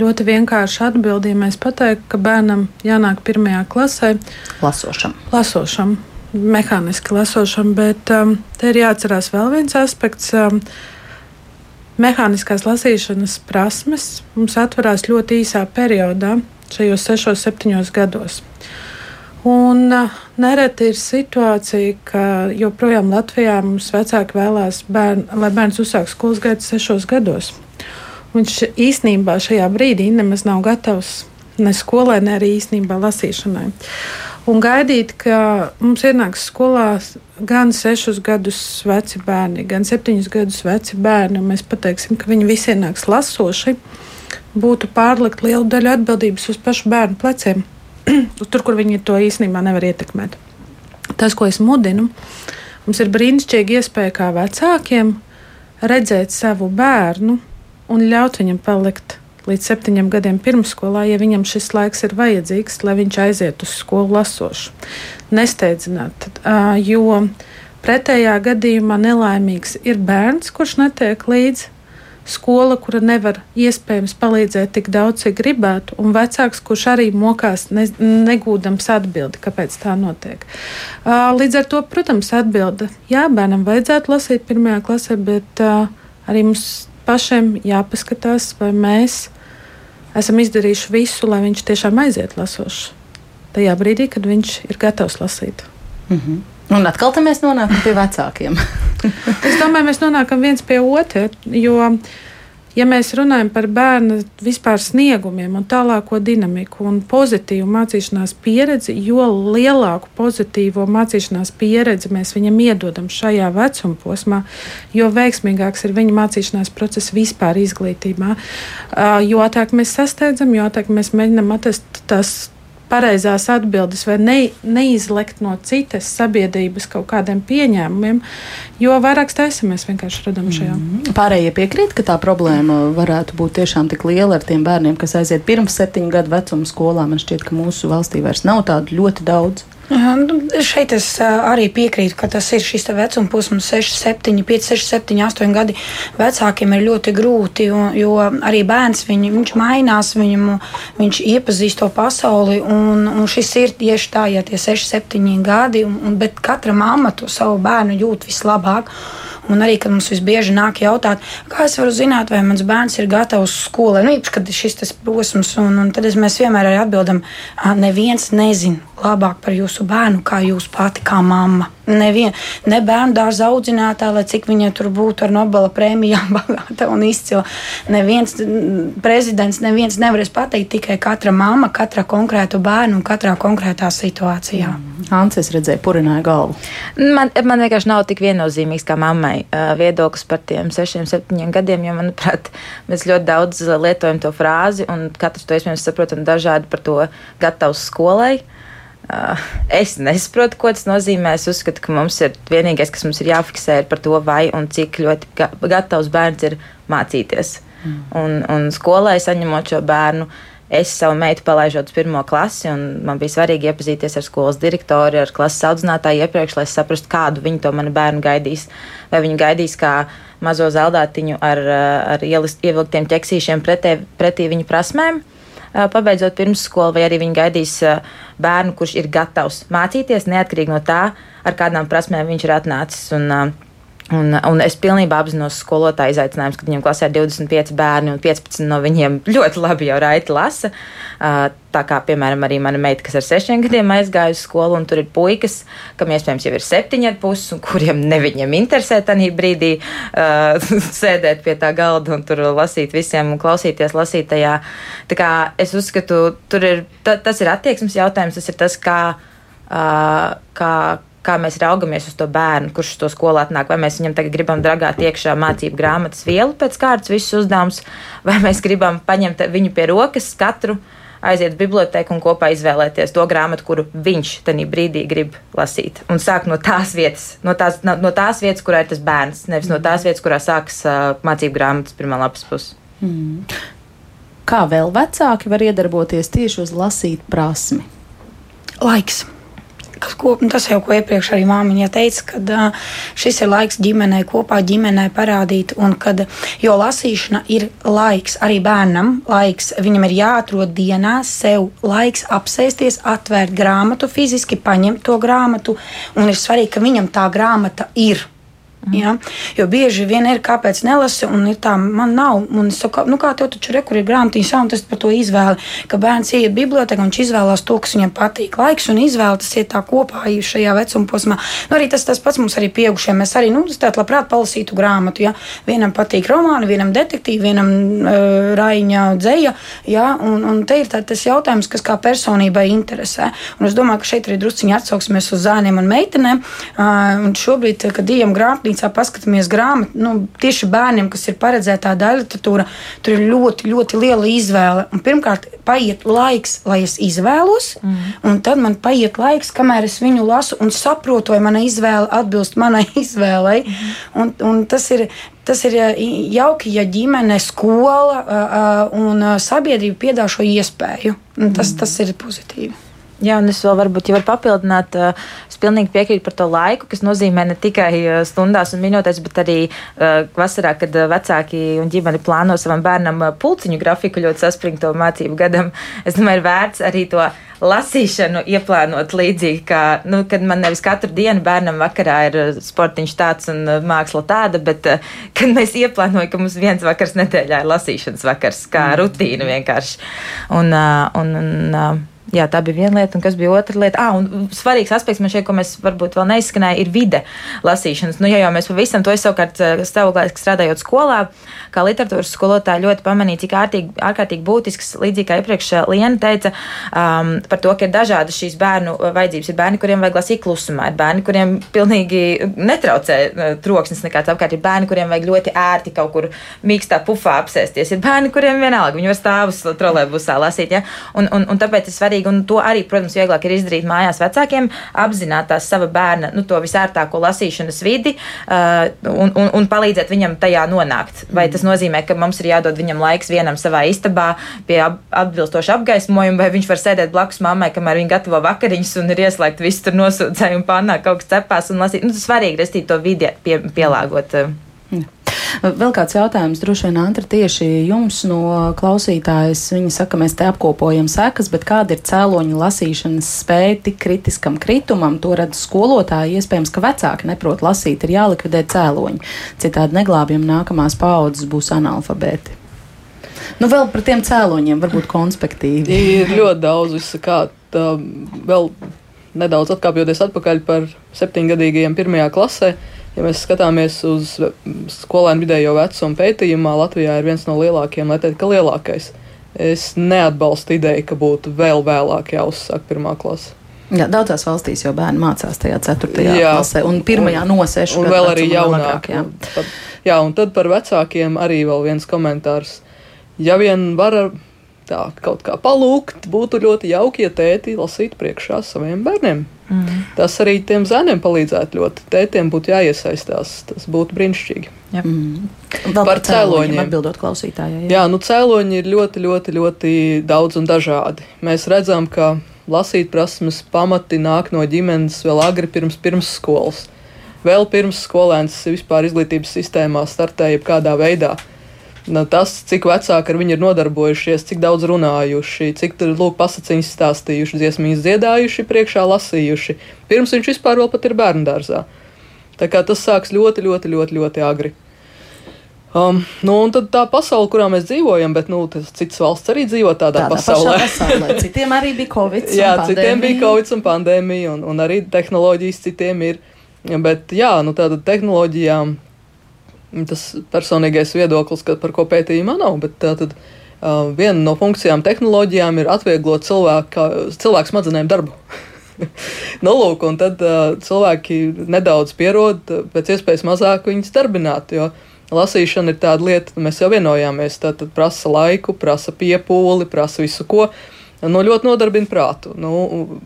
Ļoti vienkārši atbildīja. Mēs pateiktu, ka bērnam jānāk pirmajā klasē lasošam. lasošam mehāniski lasošam, bet um, te ir jāatcerās vēl viens aspekts. Um, Mehāniskās lasīšanas prasmes mums atverās ļoti īsā periodā, šajos 6, 7 gados. Un uh, nereti ir situācija, ka joprojām Latvijā mums vecāki vēlās, bērn, lai bērns uzsāk skolas gaitu 6 gados. Viņš īstenībā šajā brīdī nemaz nav gatavs ne skolai, ne arī īstenībā lasīšanai. Un gaidīt, ka mums ienāks skolā gan sešus gadus veci bērni, gan septiņus gadus veci bērni, un mēs pateiksim, ka viņi visi ienāks lasoši, būtu pārlikt lielu daļu atbildības uz pašu bērnu pleciem, tur, kur viņi to īstenībā nevar ietekmēt. Tas, ko es mudinu, mums ir brīnišķīga iespēja kā vecākiem redzēt savu bērnu un ļaut viņam palikt līdz septiņiem gadiem pirmsskolā, ja viņam šis laiks ir vajadzīgs, lai viņš aiziet uz skolu lasošu. Nesteidzināt, jo pretējā gadījumā nelaimīgs ir bērns, kurš netiek līdzi. skola, kura nevar iespējams palīdzēt tik daudz, cik gribētu, un vecāks, kurš arī mokās ne, negūdams atbildi, kāpēc tā notiek. Līdz ar to, protams, atbilde, jā, bērnam vajadzētu lasīt pirmajā klasē, bet arī mums pašiem jāpaskatās, vai mēs esam izdarījuši visu, lai viņš tiešām aiziet lasošs. Tajā brīdī, kad viņš ir gatavs lasīt. Mm -hmm. Un atkal mēs nonākam pie vecākiem. es domāju, mēs nonākam viens pie otra. Jo, ja mēs runājam par bērnu vispār sniegumiem un tālāko dinamiku un pozitīvu mācīšanās pieredzi, jo lielāku pozitīvo mācīšanās pieredzi mēs viņam iedodam šajā vecuma posmā, jo veiksmīgāks ir viņa mācīšanās process vispār izglītībā. Jo ātrāk mēs sasteidzam, jo ātrāk mēs mēģinam atrast tās pareizās atbildes vai ne, neizlekt no citas sabiedrības kaut kādiem pieņēmumiem, jo vairāk stresa mēs vienkārši radām šajā. Mm. Pārējie piekrīt, ka tā problēma varētu būt tiešām tik liela ar tiem bērniem, kas aiziet pirms septiņu gadu vecuma skolā. Man šķiet, ka mūsu valstī vairs nav tādu ļoti daudz. Nu, šeit es arī piekrītu, ka tas ir šis vecuma posms, 6, 7, 5, 6, 7, 8 gadi. Vecākiem ir ļoti grūti, jo, jo arī bērns viņ, viņš mainās, viņam, viņš iepazīst to pasauli. Un, un šis ir tieši tā, ja tie 6, 7 gadi, un, un, bet katra mamma to savu bērnu jūt vislabāk. Un arī, kad mums visbieži nāk jautāt, kā es varu zināt, vai mans bērns ir gatavs skolai, nu, īpaši, kad ir šis posms, un, un tad mēs vienmēr arī atbildam, neviens nezina labāk par jūsu bērnu, kā jūs pati, kā mamma. Nevien, ne bērnu dārza audzinātāja, lai cik viņa tur būtu ar Nobela prēmijām, bagāta un izcila. Neviens prezidents, neviens nevarēs pateikt tikai katra mamma, katra konkrētu bērnu un katrā konkrētā situācijā. Mm. Ancis redzēja, purināja galvu. Man, man vienkārši nav tik viennozīmīgs kā mammai viedoklis par tiem sešiem, septiņiem gadiem, jo, manuprāt, mēs ļoti daudz lietojam to frāzi, un katrs to iespējams saprotam dažādi par to gatavs skolai. Es nesaprotu, ko tas nozīmē. Es uzskatu, ka mums ir vienīgais, kas mums ir jāfiksē, ir par to, vai un cik ļoti gatavs bērns ir mācīties. Mm. Un, un skolai saņemot šo bērnu, es savu meitu palaižot uz pirmo klasi, un man bija svarīgi iepazīties ar skolas direktoru, ar klases audzinātāju iepriekš, lai saprastu, kādu viņi to manu bērnu gaidīs. Vai viņi gaidīs kā mazo zeldātiņu ar, ar ievilktiem ķeksīšiem pretē, pretī viņu prasmēm pabeidzot pirmsskolu, vai arī viņi gaidīs bērnu, kurš ir gatavs mācīties, neatkarīgi no tā, ar kādām prasmēm viņš ir atnācis. Un, Un, un es pilnībā apzinos skolotāju izaicinājumus, kad viņiem klasē ir 25 bērni un 15 no viņiem ļoti labi jau raiti lasa. Tā kā, piemēram, arī mana meita, kas ar sešiem gadiem aizgāja uz skolu, un tur ir puikas, kam iespējams jau ir septiņi ar pusi, un kuriem ne viņiem interesē tajā brīdī uh, sēdēt pie tā galda un tur lasīt visiem un klausīties lasītajā. Tā kā es uzskatu, ir, ta, tas ir attieksmes jautājums, tas ir tas, kā, uh, kā kā mēs raugamies uz to bērnu, kurš to skolu atnāk. Vai mēs viņam tagad gribam dragāt iekšā mācību grāmatas vielu pēc kārtas, visus uzdevumus, vai mēs gribam paņemt viņu pie rokas katru. Aiziet uz biblioteku un kopā izvēlēties to grāmatu, kuru viņš tajā brīdī grib lasīt. Un sākt no tās vietas, no tās, no, no tās vietas, kurā ir tas bērns, nevis no tās vietas, kurā sākas uh, mācību grāmatas pirmā lapas puse. Mm. Kā vēl vecāki var iedarboties tieši uz lasīt prasmi? Laiks ko, tas jau, ko iepriekš arī māmiņa teica, ka šis ir laiks ģimenei, kopā ģimenei parādīt, un kad, jo lasīšana ir laiks arī bērnam, laiks viņam ir jāatrod dienā sev laiks apsēsties, atvērt grāmatu, fiziski paņemt to grāmatu, un ir svarīgi, ka viņam tā grāmata ir. Ja? Jo bieži vien ir, kāpēc nelasi, un ir tā, man nav. Un es saku, nu kā tev taču re, kur ir grāmatiņa sauna, tas par to izvēli. Ka bērns iet bibliotekā, viņš izvēlās to, kas viņam patīk. Laiks un izvēle tas iet tā kopā šajā vecuma posmā. Nu, arī tas, tas pats mums arī pieaugušiem. Mēs arī, nu, tātad labprāt palasītu grāmatu. Ja? Vienam patīk romāni, vienam detektīvi, vienam uh, raiņa dzēja. Ja? Un, un te ir tā, tas jautājums, kas kā personībai interesē. Un es domāju, ka šeit arī drusciņi atsauksimies uz zēniem un meitenēm. Uh, un šobrīd, kad ejam grāmatā, grāmatnīcā paskatāmies grāmatu, nu, tieši bērniem, kas ir paredzēta tāda literatūra, tur ir ļoti, ļoti liela izvēle. Un pirmkārt, paiet laiks, lai es izvēlos, mm. un tad man paiet laiks, kamēr es viņu lasu un saprotu, vai mana izvēle atbilst manai izvēlei. Mm. Un, un tas ir. Tas ir jauki, ja ģimene, skola un sabiedrība piedāvā šo iespēju. Tas, tas ir pozitīvi. Jā, un es vēl varbūt jau varu papildināt. Es pilnīgi piekrītu par to laiku, kas nozīmē ne tikai stundās un minūtēs, bet arī vasarā, kad vecāki un ģimene plāno savam bērnam pulciņu grafiku ļoti saspringto mācību gadam. Es domāju, ir vērts arī to lasīšanu ieplānot līdzīgi, kā, nu, kad man nevis katru dienu bērnam vakarā ir sportiņš tāds un māksla tāda, bet kad mēs ieplānojam, ka mums viens vakars nedēļā ir lasīšanas vakars, kā mm. rutīna vienkārši. Un, un, un, Jā, tā bija viena lieta, un kas bija otra lieta. Ah, un svarīgs aspekts man šeit, ko mēs varbūt vēl neizskanēja, ir vide lasīšanas. Nu, ja jau mēs pavisam to es savukārt stāvoklājot, strādājot skolā, kā literatūras skolotāja ļoti pamanīja, cik ārtīgi, ārkārtīgi būtisks, līdzīgi kā iepriekš Liena teica, um, par to, ka ir dažādas šīs bērnu vajadzības. Ir bērni, kuriem vajag lasīt klusumā, ir bērni, kuriem pilnīgi netraucē troksnis nekāds apkārt, ir bērni, kuriem vajag ļoti ērti kaut kur mīkstā pufā apsēsties, ir bērni, kuriem vienalga, viņi var stāvus trolēbusā lasīt, ja? un, un, un tāpēc ir svarīgi svarīgi, un to arī, protams, vieglāk ir izdarīt mājās vecākiem, apzināt tās sava bērna, nu, to visērtāko lasīšanas vidi uh, un, un, un palīdzēt viņam tajā nonākt. Vai tas nozīmē, ka mums ir jādod viņam laiks vienam savā istabā pie atbilstoša apgaismojuma, vai viņš var sēdēt blakus mammai, kamēr viņa gatavo vakariņas un ir ieslēgt visu tur nosūcējumu pannā, kaut kas cepās un lasīt. Nu, tas svarīgi, restīt to vidi pie, pielāgot. Uh, Vēl kāds jautājums droši vien Antra tieši jums no klausītājas. Viņa saka, mēs te apkopojam sekas, bet kāda ir cēloņa lasīšanas spēja tik kritiskam kritumam? To redz skolotāji. Iespējams, ka vecāki neprot lasīt, ir jālikvidē cēloņi. Citādi neglābjam nākamās paudzes būs analfabēti. Nu, vēl par tiem cēloņiem, varbūt konspektīvi. Ir ļoti daudz visakā. Vēl nedaudz atkāpjoties atpakaļ par septiņgadīgajiem pirmajā klasē. Ja mēs skatāmies uz skolēnu vidējo vecumu pētījumā, Latvijā ir viens no lielākajiem, lai teikt, ka lielākais. Es neatbalstu ideju, ka būtu vēl vēlāk jāuzsāk pirmā klase. Jā, daudzās valstīs jau bērni mācās tajā 4. Jā, klasē, un 1. no 6. un vēl arī jaunāk. Jā. Un, tad, jā, un tad par vecākiem arī vēl viens komentārs. Ja vien var tā kaut kā palūgt, būtu ļoti jauki, ja tēti lasītu priekšā saviem bērniem. Mm. Tas arī tiem zēniem palīdzētu ļoti. Tētiem būtu jāiesaistās. Tas būtu brīnišķīgi. Mm. Par, par cēloņiem atbildot klausītājai. Jā. jā, nu cēloņi ir ļoti, ļoti, ļoti daudz un dažādi. Mēs redzam, ka lasīt prasmes pamati nāk no ģimenes vēl agri pirms pirmsskolas. Vēl pirms skolēns vispār izglītības sistēmā startēja kādā veidā. Nu, tas, cik vecāki ar viņu ir nodarbojušies, cik daudz runājuši, cik tur lūk, pasakiņas stāstījuši, dziesmīs dziedājuši, priekšā lasījuši, pirms viņš vispār vēl pat ir bērnu dārzā. Tā kā tas sāks ļoti, ļoti, ļoti, ļoti agri. Um, nu, un tad tā pasaule, kurā mēs dzīvojam, bet nu, citas valsts arī dzīvo tādā, tādā pasaulē. pasaulē. Citiem arī bija covid. jā, citiem bija covid un pandēmija, un, un arī tehnoloģijas citiem ir. Bet jā, nu, tāda tehnoloģijām Tas personīgais viedoklis, ka, par ko pētījumā nav, bet tā tad uh, viena no funkcijām tehnoloģijām ir atvieglot cilvēku, cilvēku smadzenēm darbu. nu, lūk, un tad uh, cilvēki nedaudz pierod, pēc iespējas mazāk viņus darbināt. Jo lasīšana ir tāda lieta, mēs jau vienojāmies, tā tad prasa laiku, prasa piepūli, prasa visu ko. Nu, ļoti nodarbina prātu. Nu,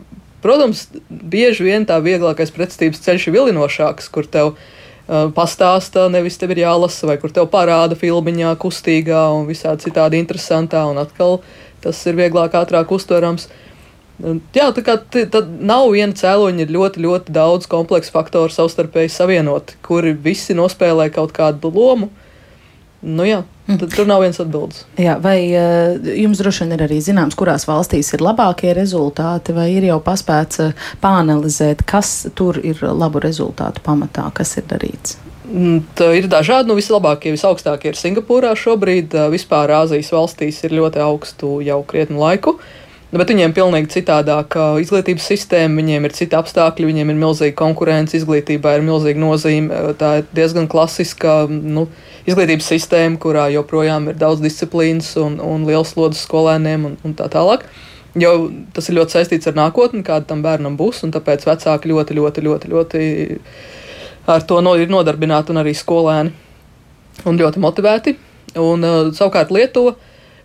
protams, bieži vien tā vieglākais pretestības ceļš ir vilinošāks, kur tev ir Pastāsta, nevis tev ir jālasa, vai kur tev parāda filmiņā, kustīgā un visādi citādi interesantā, un atkal tas ir vieglāk, ātrāk uztverams. Jā, tā kā tad nav viena cēloņa, ir ļoti, ļoti daudz kompleksu faktoru savstarpēji savienoti, kuri visi nospēlē kaut kādu lomu. Nu jā, tad tur nav viens atbildes. Jā, vai uh, jums droši vien ir arī zināms, kurās valstīs ir labākie rezultāti, vai ir jau paspēts uh, pāanalizēt, kas tur ir labu rezultātu pamatā, kas ir darīts? Mm, tā ir dažādi. Nu, vislabākie, visaugstākie ir Singapūrā šobrīd. Vispār Āzijas valstīs ir ļoti augstu jau krietnu laiku. Uh, Nu, bet viņiem ir pilnīgi citādāka izglītības sistēma, viņiem ir citi apstākļi, viņiem ir milzīga konkurence, izglītībā ir milzīga nozīme. Tā ir diezgan klasiska nu, izglītības sistēma, kurā joprojām ir daudz disciplīnas un, un liels slodzes skolēniem un, un tā tālāk. Jo tas ir ļoti saistīts ar nākotni, kāda tam bērnam būs, un tāpēc vecāki ļoti, ļoti, ļoti, ļoti ar to no, ir nodarbināti un arī skolēni un ļoti motivēti. Un, uh, savukārt Lietuva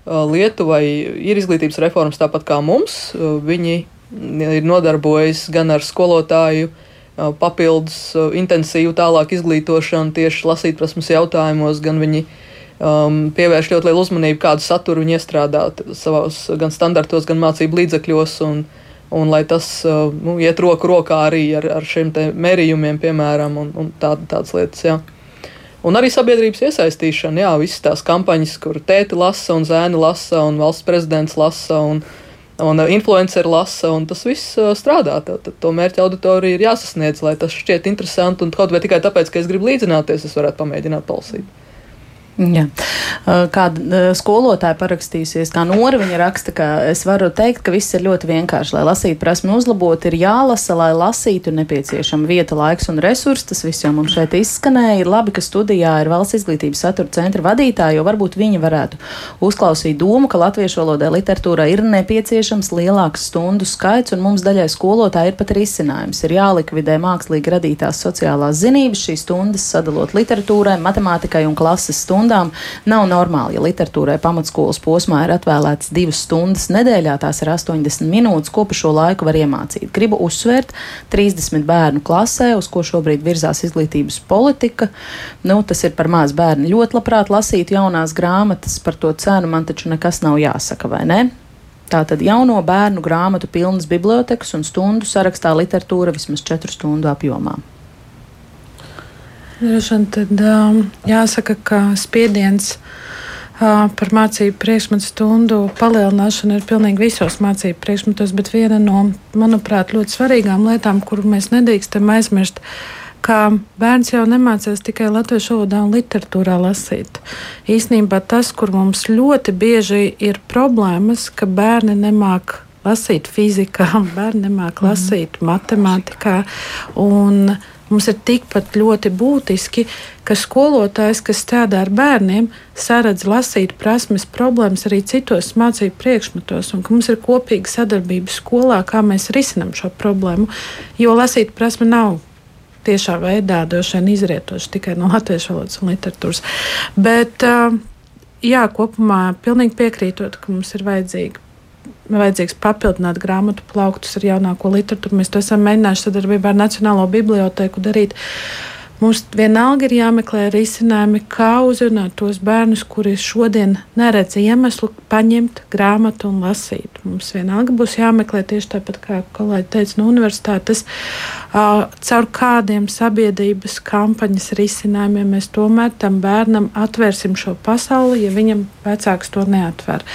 Lietuvai ir izglītības reformas tāpat kā mums. Uh, viņi ir nodarbojas gan ar skolotāju uh, papildus intensīvu tālāk izglītošanu tieši lasītprasmes jautājumos, gan viņi um, pievērš ļoti lielu uzmanību, kādu saturu viņi iestrādāt savos gan standartos, gan mācību līdzekļos. Un, un lai tas nu, iet roku rokā arī ar, ar šiem mērījumiem, piemēram, un, un tā, tādas lietas. Jā. Un arī sabiedrības iesaistīšana, jā, visas tās kampaņas, kur tēti lasa un zēni lasa un valsts prezidents lasa un, un influenceri lasa, un tas viss strādā. Tad, to mērķa auditorija ir jāsasniedz, lai tas šķiet interesanti, un kaut vai tikai tāpēc, ka es gribu līdzināties, es varētu pamēģināt palasīt. Jā. Kāda skolotāja parakstījusies, kā Nora viņa raksta, ka es varu teikt, ka viss ir ļoti vienkārši. Lai lasītu prasmi uzlabot, ir jālasa, lai lasītu, nepieciešama vieta, laiks un resursi. Tas viss jau mums šeit izskanēja. Ir labi, ka studijā ir valsts izglītības satura centra vadītāja, jo varbūt viņi varētu uzklausīt domu, ka latviešu valodai literatūrai ir nepieciešams lielāks stundu skaits, un mums daļai skolotāji ir pat risinājums. Ir jālikvidē mākslīgi radītās sociālās zinības, šīs stundas sadalot literatūrai, matemātikai un klases stundām stundām nav normāli. Ja literatūrai pamatskolas posmā ir atvēlētas divas stundas nedēļā, tās ir 80 minūtes, ko pa šo laiku var iemācīt. Gribu uzsvērt 30 bērnu klasē, uz ko šobrīd virzās izglītības politika. Nu, tas ir par maz bērnu. Ļoti labprāt lasītu jaunās grāmatas par to cenu, man taču nekas nav jāsaka, vai ne? Tātad jauno bērnu grāmatu pilnas bibliotekas un stundu sarakstā literatūra vismaz 4 stundu apjomā. Droši tad um, jāsaka, ka spiediens uh, par mācību priekšmetu stundu palielināšanu ir pilnīgi visos mācību priekšmetos, bet viena no, manuprāt, ļoti svarīgām lietām, kuru mēs nedrīkstam aizmirst, ka bērns jau nemācās tikai latviešu valodā un literatūrā lasīt. Īsnībā tas, kur mums ļoti bieži ir problēmas, ka bērni nemāk lasīt fizikā, bērni nemāk lasīt mm. matemātikā. Un, uh, Mums ir tikpat ļoti būtiski, ka skolotājs, kas strādā ar bērniem, saredz lasīt prasmes problēmas arī citos mācību priekšmetos, un ka mums ir kopīga sadarbība skolā, kā mēs risinām šo problēmu. Jo lasīt prasme nav tiešā veidā droši vien izrietoši tikai no latviešu valodas un literatūras. Bet, jā, kopumā pilnīgi piekrītot, ka mums ir vajadzīga vajadzīgs papildināt grāmatu plauktus ar jaunāko literatūru. Mēs to esam mēģinājuši sadarbībā ar Nacionālo biblioteku darīt. Mums vienalga ir jāmeklē risinājumi, kā uzrunāt tos bērnus, kuri šodien neredz iemeslu paņemt grāmatu un lasīt. Mums vienalga būs jāmeklē tieši tāpat, kā kolēģi teica, no universitātes, uh, caur kādiem sabiedrības kampaņas risinājumiem mēs tomēr tam bērnam atvērsim šo pasauli, ja viņam vecāks to neatver.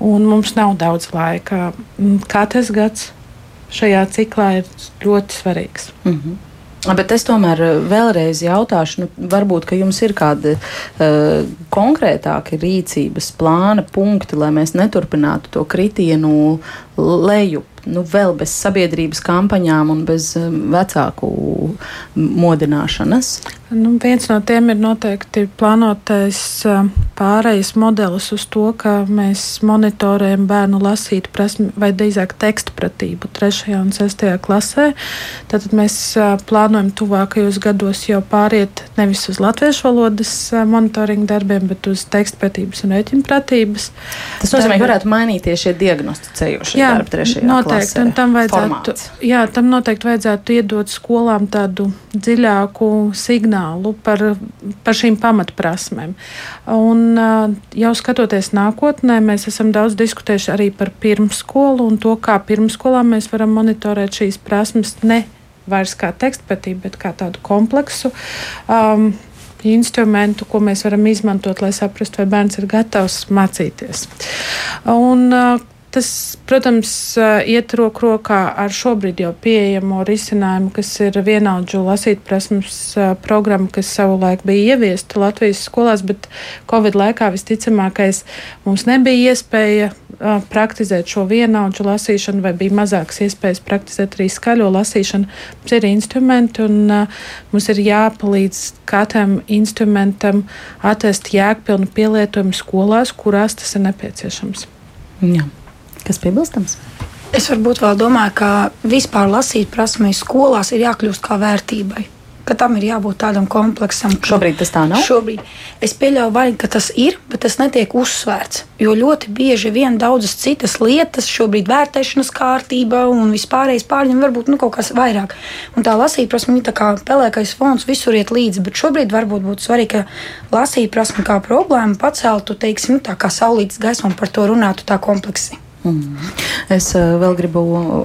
Un mums nav daudz laika. Katrs gads šajā ciklā ir ļoti svarīgs. Mm -hmm. Bet es tomēr eh, vēlreiz jautāšu, nu, varbūt jums ir kādi uh, konkrētāki rīcības plāna punkti, lai mēs neturpinātu to kritienu lejup nu, vēl bez sabiedrības kampaņām un bez um, vecāku modināšanas? Nu, viens no tiem ir noteikti plānotais pārejas modelis uz to, ka mēs monitorējam bērnu lasīt prasmi, vai drīzāk tekstu pratību 3. un 6. klasē. Tad mēs plānojam tuvākajos gados jau pāriet nevis uz latviešu valodas monitoringa darbiem, bet uz tekstu pratības un rēķinu pratības. Tas nozīmē, ka varētu mainīties šie diagnosticējošie darbi 3. Noteikti noteikti, un tam vajadzētu, jā, tam noteikti vajadzētu iedot skolām tādu dziļāku signālu par, par šīm pamatprasmēm. Un jau skatoties nākotnē, mēs esam daudz diskutējuši arī par pirmskolu un to, kā pirmskolā mēs varam monitorēt šīs prasmes ne vairs kā tekstpatību, bet kā tādu kompleksu. Um, instrumentu, ko mēs varam izmantot, lai saprastu, vai bērns ir gatavs mācīties. Un, uh, Tas, protams, iet roku rokā ar šobrīd jau pieejamo risinājumu, kas ir vienaudžu lasīt prasmes programma, kas savulaik bija ieviesta Latvijas skolās, bet Covid laikā visticamākais mums nebija iespēja praktizēt šo vienaudžu lasīšanu, vai bija mazākas iespējas praktizēt arī skaļo lasīšanu. Mums ir instrumenti, un mums ir jāpalīdz katram instrumentam atrast jēgpilnu pielietojumu skolās, kurās tas ir nepieciešams. Jā. Kas piebilstams? Es varbūt vēl domāju, ka vispār lasīt prasmei skolās ir jākļūst kā vērtībai ka tam ir jābūt tādam kompleksam. Šobrīd tas tā nav. Šobrīd es pieļauju, vai, ka tas ir, bet tas netiek uzsvērts. Jo ļoti bieži vien daudzas citas lietas, šobrīd vērtēšanas kārtība un vispārējais pārņem varbūt nu, kaut kas vairāk. Un tā lasīt prasme ir kā pelēkais fons, visur iet līdzi. Bet šobrīd varbūt būtu svarīgi, ka lasīt prasme kā problēmu paceltu, teiksim, tā kā saulītas gaismu un par to runātu tā kompleksi. Mm. Es uh, vēl gribu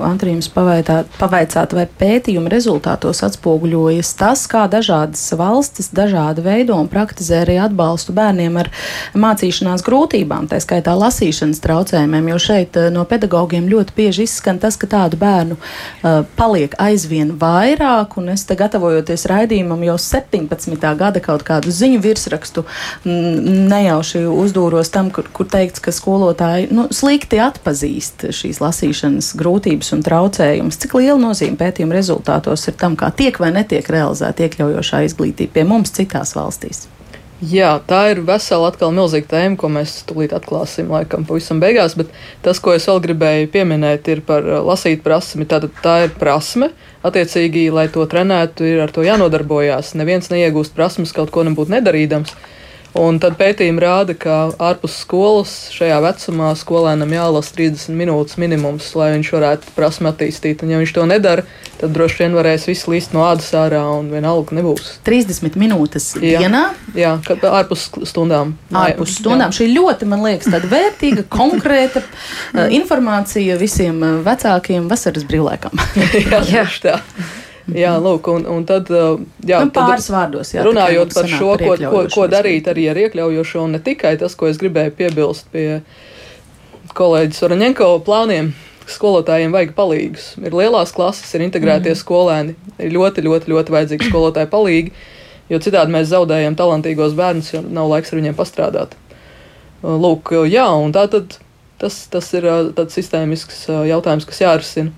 Antrijams pavaicāt, vai pētījuma rezultātos atspoguļojas tas, kā dažādas valstis dažāda veido un praktizē arī atbalstu bērniem ar mācīšanās grūtībām, tā skaitā lasīšanas traucējumiem, jo šeit uh, no pedagogiem ļoti bieži izskan tas, ka tādu bērnu uh, paliek aizvien vairāk, un es te gatavojoties raidījumam jau 17. gada kaut kādu ziņu virsrakstu mm, nejauši uzdūros tam, kur, kur teikts, ka skolotāji nu, slikti atpakaļ atpazīst šīs lasīšanas grūtības un traucējumus. Cik liela nozīme pētījuma rezultātos ir tam, kā tiek vai netiek realizēta iekļaujošā izglītība pie mums citās valstīs? Jā, tā ir vesela atkal milzīga tēma, ko mēs tūlīt atklāsim laikam pavisam beigās, bet tas, ko es vēl gribēju pieminēt, ir par uh, lasīt prasmi. Tātad tā ir prasme, attiecīgi, lai to trenētu, ir ar to jānodarbojās. Neviens neiegūst prasmes kaut ko nebūtu nedarīdams. Un tad pētījumi rāda, ka ārpus skolas šajā vecumā skolēnam jālasa 30 minūtes minimums, lai viņš varētu prasmi attīstīt. Un, ja viņš to nedara, tad droši vien varēs viss līst no ādas ārā un vienalga nebūs. 30 minūtes jā, dienā? Jā, ārpus stundām. Ārpus stundām. Jā. Šī ļoti, man liekas, tāda vērtīga, konkrēta uh, informācija visiem uh, vecākiem vasaras brīvlaikam. jā, jā. tā. Jā, lūk, un, un tad, jā, nu, pāris vārdos, jā, runājot par šo, ko, ko, ko darīt arī ar iekļaujošo, un ne tikai tas, ko es gribēju piebilst pie kolēģis Oraņenko plāniem. Skolotājiem vajag palīgus. Ir lielās klases, ir integrētie mm. skolēni, ir ļoti, ļoti, ļoti vajadzīgi skolotāji palīgi, jo citādi mēs zaudējam talantīgos bērnus, jo nav laiks ar viņiem pastrādāt. Lūk, jā, un tā tad tas, tas ir tāds sistēmisks jautājums, kas jārisina.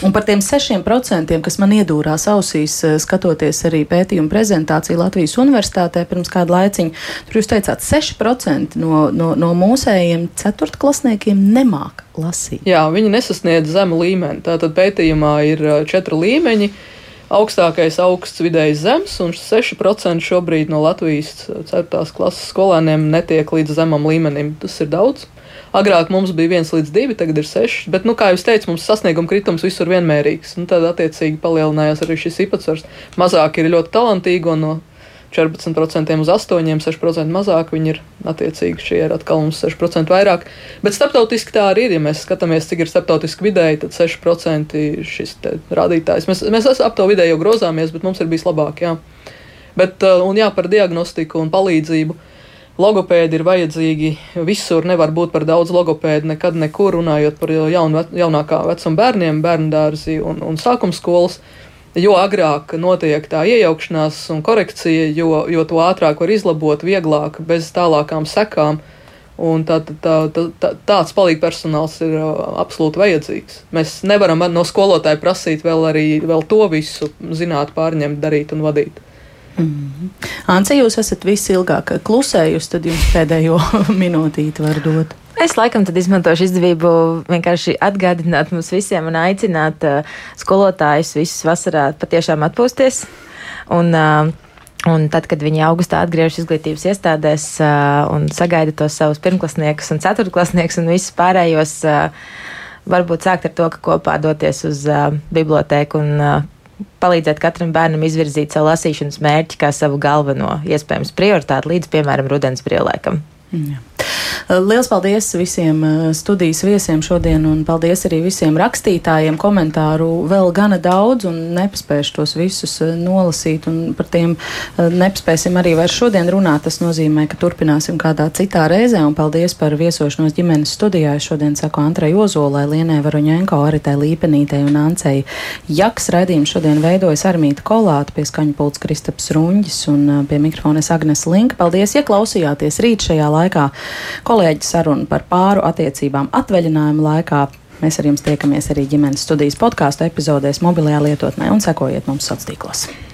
Un par tiem 6%, kas man iedūrās ausīs, eh, skatoties arī pētījumu prezentāciju Latvijas Universitātē pirms kāda laiciņa, tur jūs teicāt, 6% no, no, no mūsējiem ceturtklasniekiem nemāk lasīt. Jā, viņi nesasniedz zemu līmeni. Tātad pētījumā ir eh, četri līmeņi. Augstākais augsts, vidējais zems, un 6% šobrīd no Latvijas 4. klases skolēniem netiek līdz zemam līmenim. Tas ir daudz. Agrāk mums bija 1 līdz 2, tagad ir 6. Bet, nu, kā jau teicu, mums sasnieguma kritums visur vienmērīgs. Un tad, attiecīgi, palielinājās arī šis īpatsvars. Mazāk ir ļoti talantīgi, un no 14% uz 8, 6% mazāk. Viņi ir attiecīgi šie ir atkal mums 6% vairāk. Bet starptautiski tā arī ir. Ja mēs skatāmies, cik ir starptautiski vidēji, tad 6% ir šis rādītājs. Mēs, mēs ap to vidēji jau grozāmies, bet mums ir bijis labāk. Jā. Bet, uh, un jā, par diagnostiku un palīdzību. Logopēdi ir vajadzīgi visur, nevar būt par daudz logopēdu nekad, nekur runājot par jaun, jaunākā vecuma bērniem, bērnu dārzi un, un sākuma skolas. Jo agrāk notiek tā iejaukšanās un korekcija, jo, jo to ātrāk var izlabot, vieglāk, bez tālākām sekām. Un tā, tā, tā, tā, tāds palīdzības personāls ir absolūti vajadzīgs. Mēs nevaram no skolotāja prasīt vēl arī vēl to visu, zināt, pārņemt, darīt un vadīt. Mm. Anse, jūs esat visilgāk klusējusi, tad jums pēdējo minūtīti var dot. Es laikam izmantošu izdevību vienkārši atgādināt mums visiem un aicināt uh, skolotājus visus vasarā patiešām atpūsties. Un, uh, Un tad, kad viņi augustā atgriežas izglītības iestādēs uh, un sagaida tos savus pirmklasniekus un ceturtklasniekus un visus pārējos, uh, varbūt sākt ar to, ka kopā doties uz uh, bibliotēku un uh, palīdzēt katram bērnam izvirzīt savu lasīšanas mērķi kā savu galveno iespējams prioritāti līdz, piemēram, rudens brīvlaikam. Jā. Lielas paldies visiem eh, studijas viesiem šodien, un paldies arī visiem rakstītājiem. Komentāru vēl gana daudz, un nepaspēšu tos visus eh, nolasīt, un par tiem eh, nepaspēsim arī vairs šodien runāt. Tas nozīmē, ka turpināsim kādā citā reizē, un paldies par viesošanos ģimenes studijā. Es šodien saku Antrai Ozolai, Lienai Varuņenko, Aritai Līpenītei un Ancei Jaks. Raidījumu šodien veidojas Armīta Kolāta, pie skaņu pults Kristaps Runģis un pie mikrofones Agnes Linka. Paldies, ja klausījāties rīt šajā laikā kolēģi sarunu par pāru attiecībām atvaļinājuma laikā. Mēs ar jums tiekamies arī ģimenes studijas podkāstu epizodēs, mobilajā lietotnē un sekojiet mums sociālos tīklos.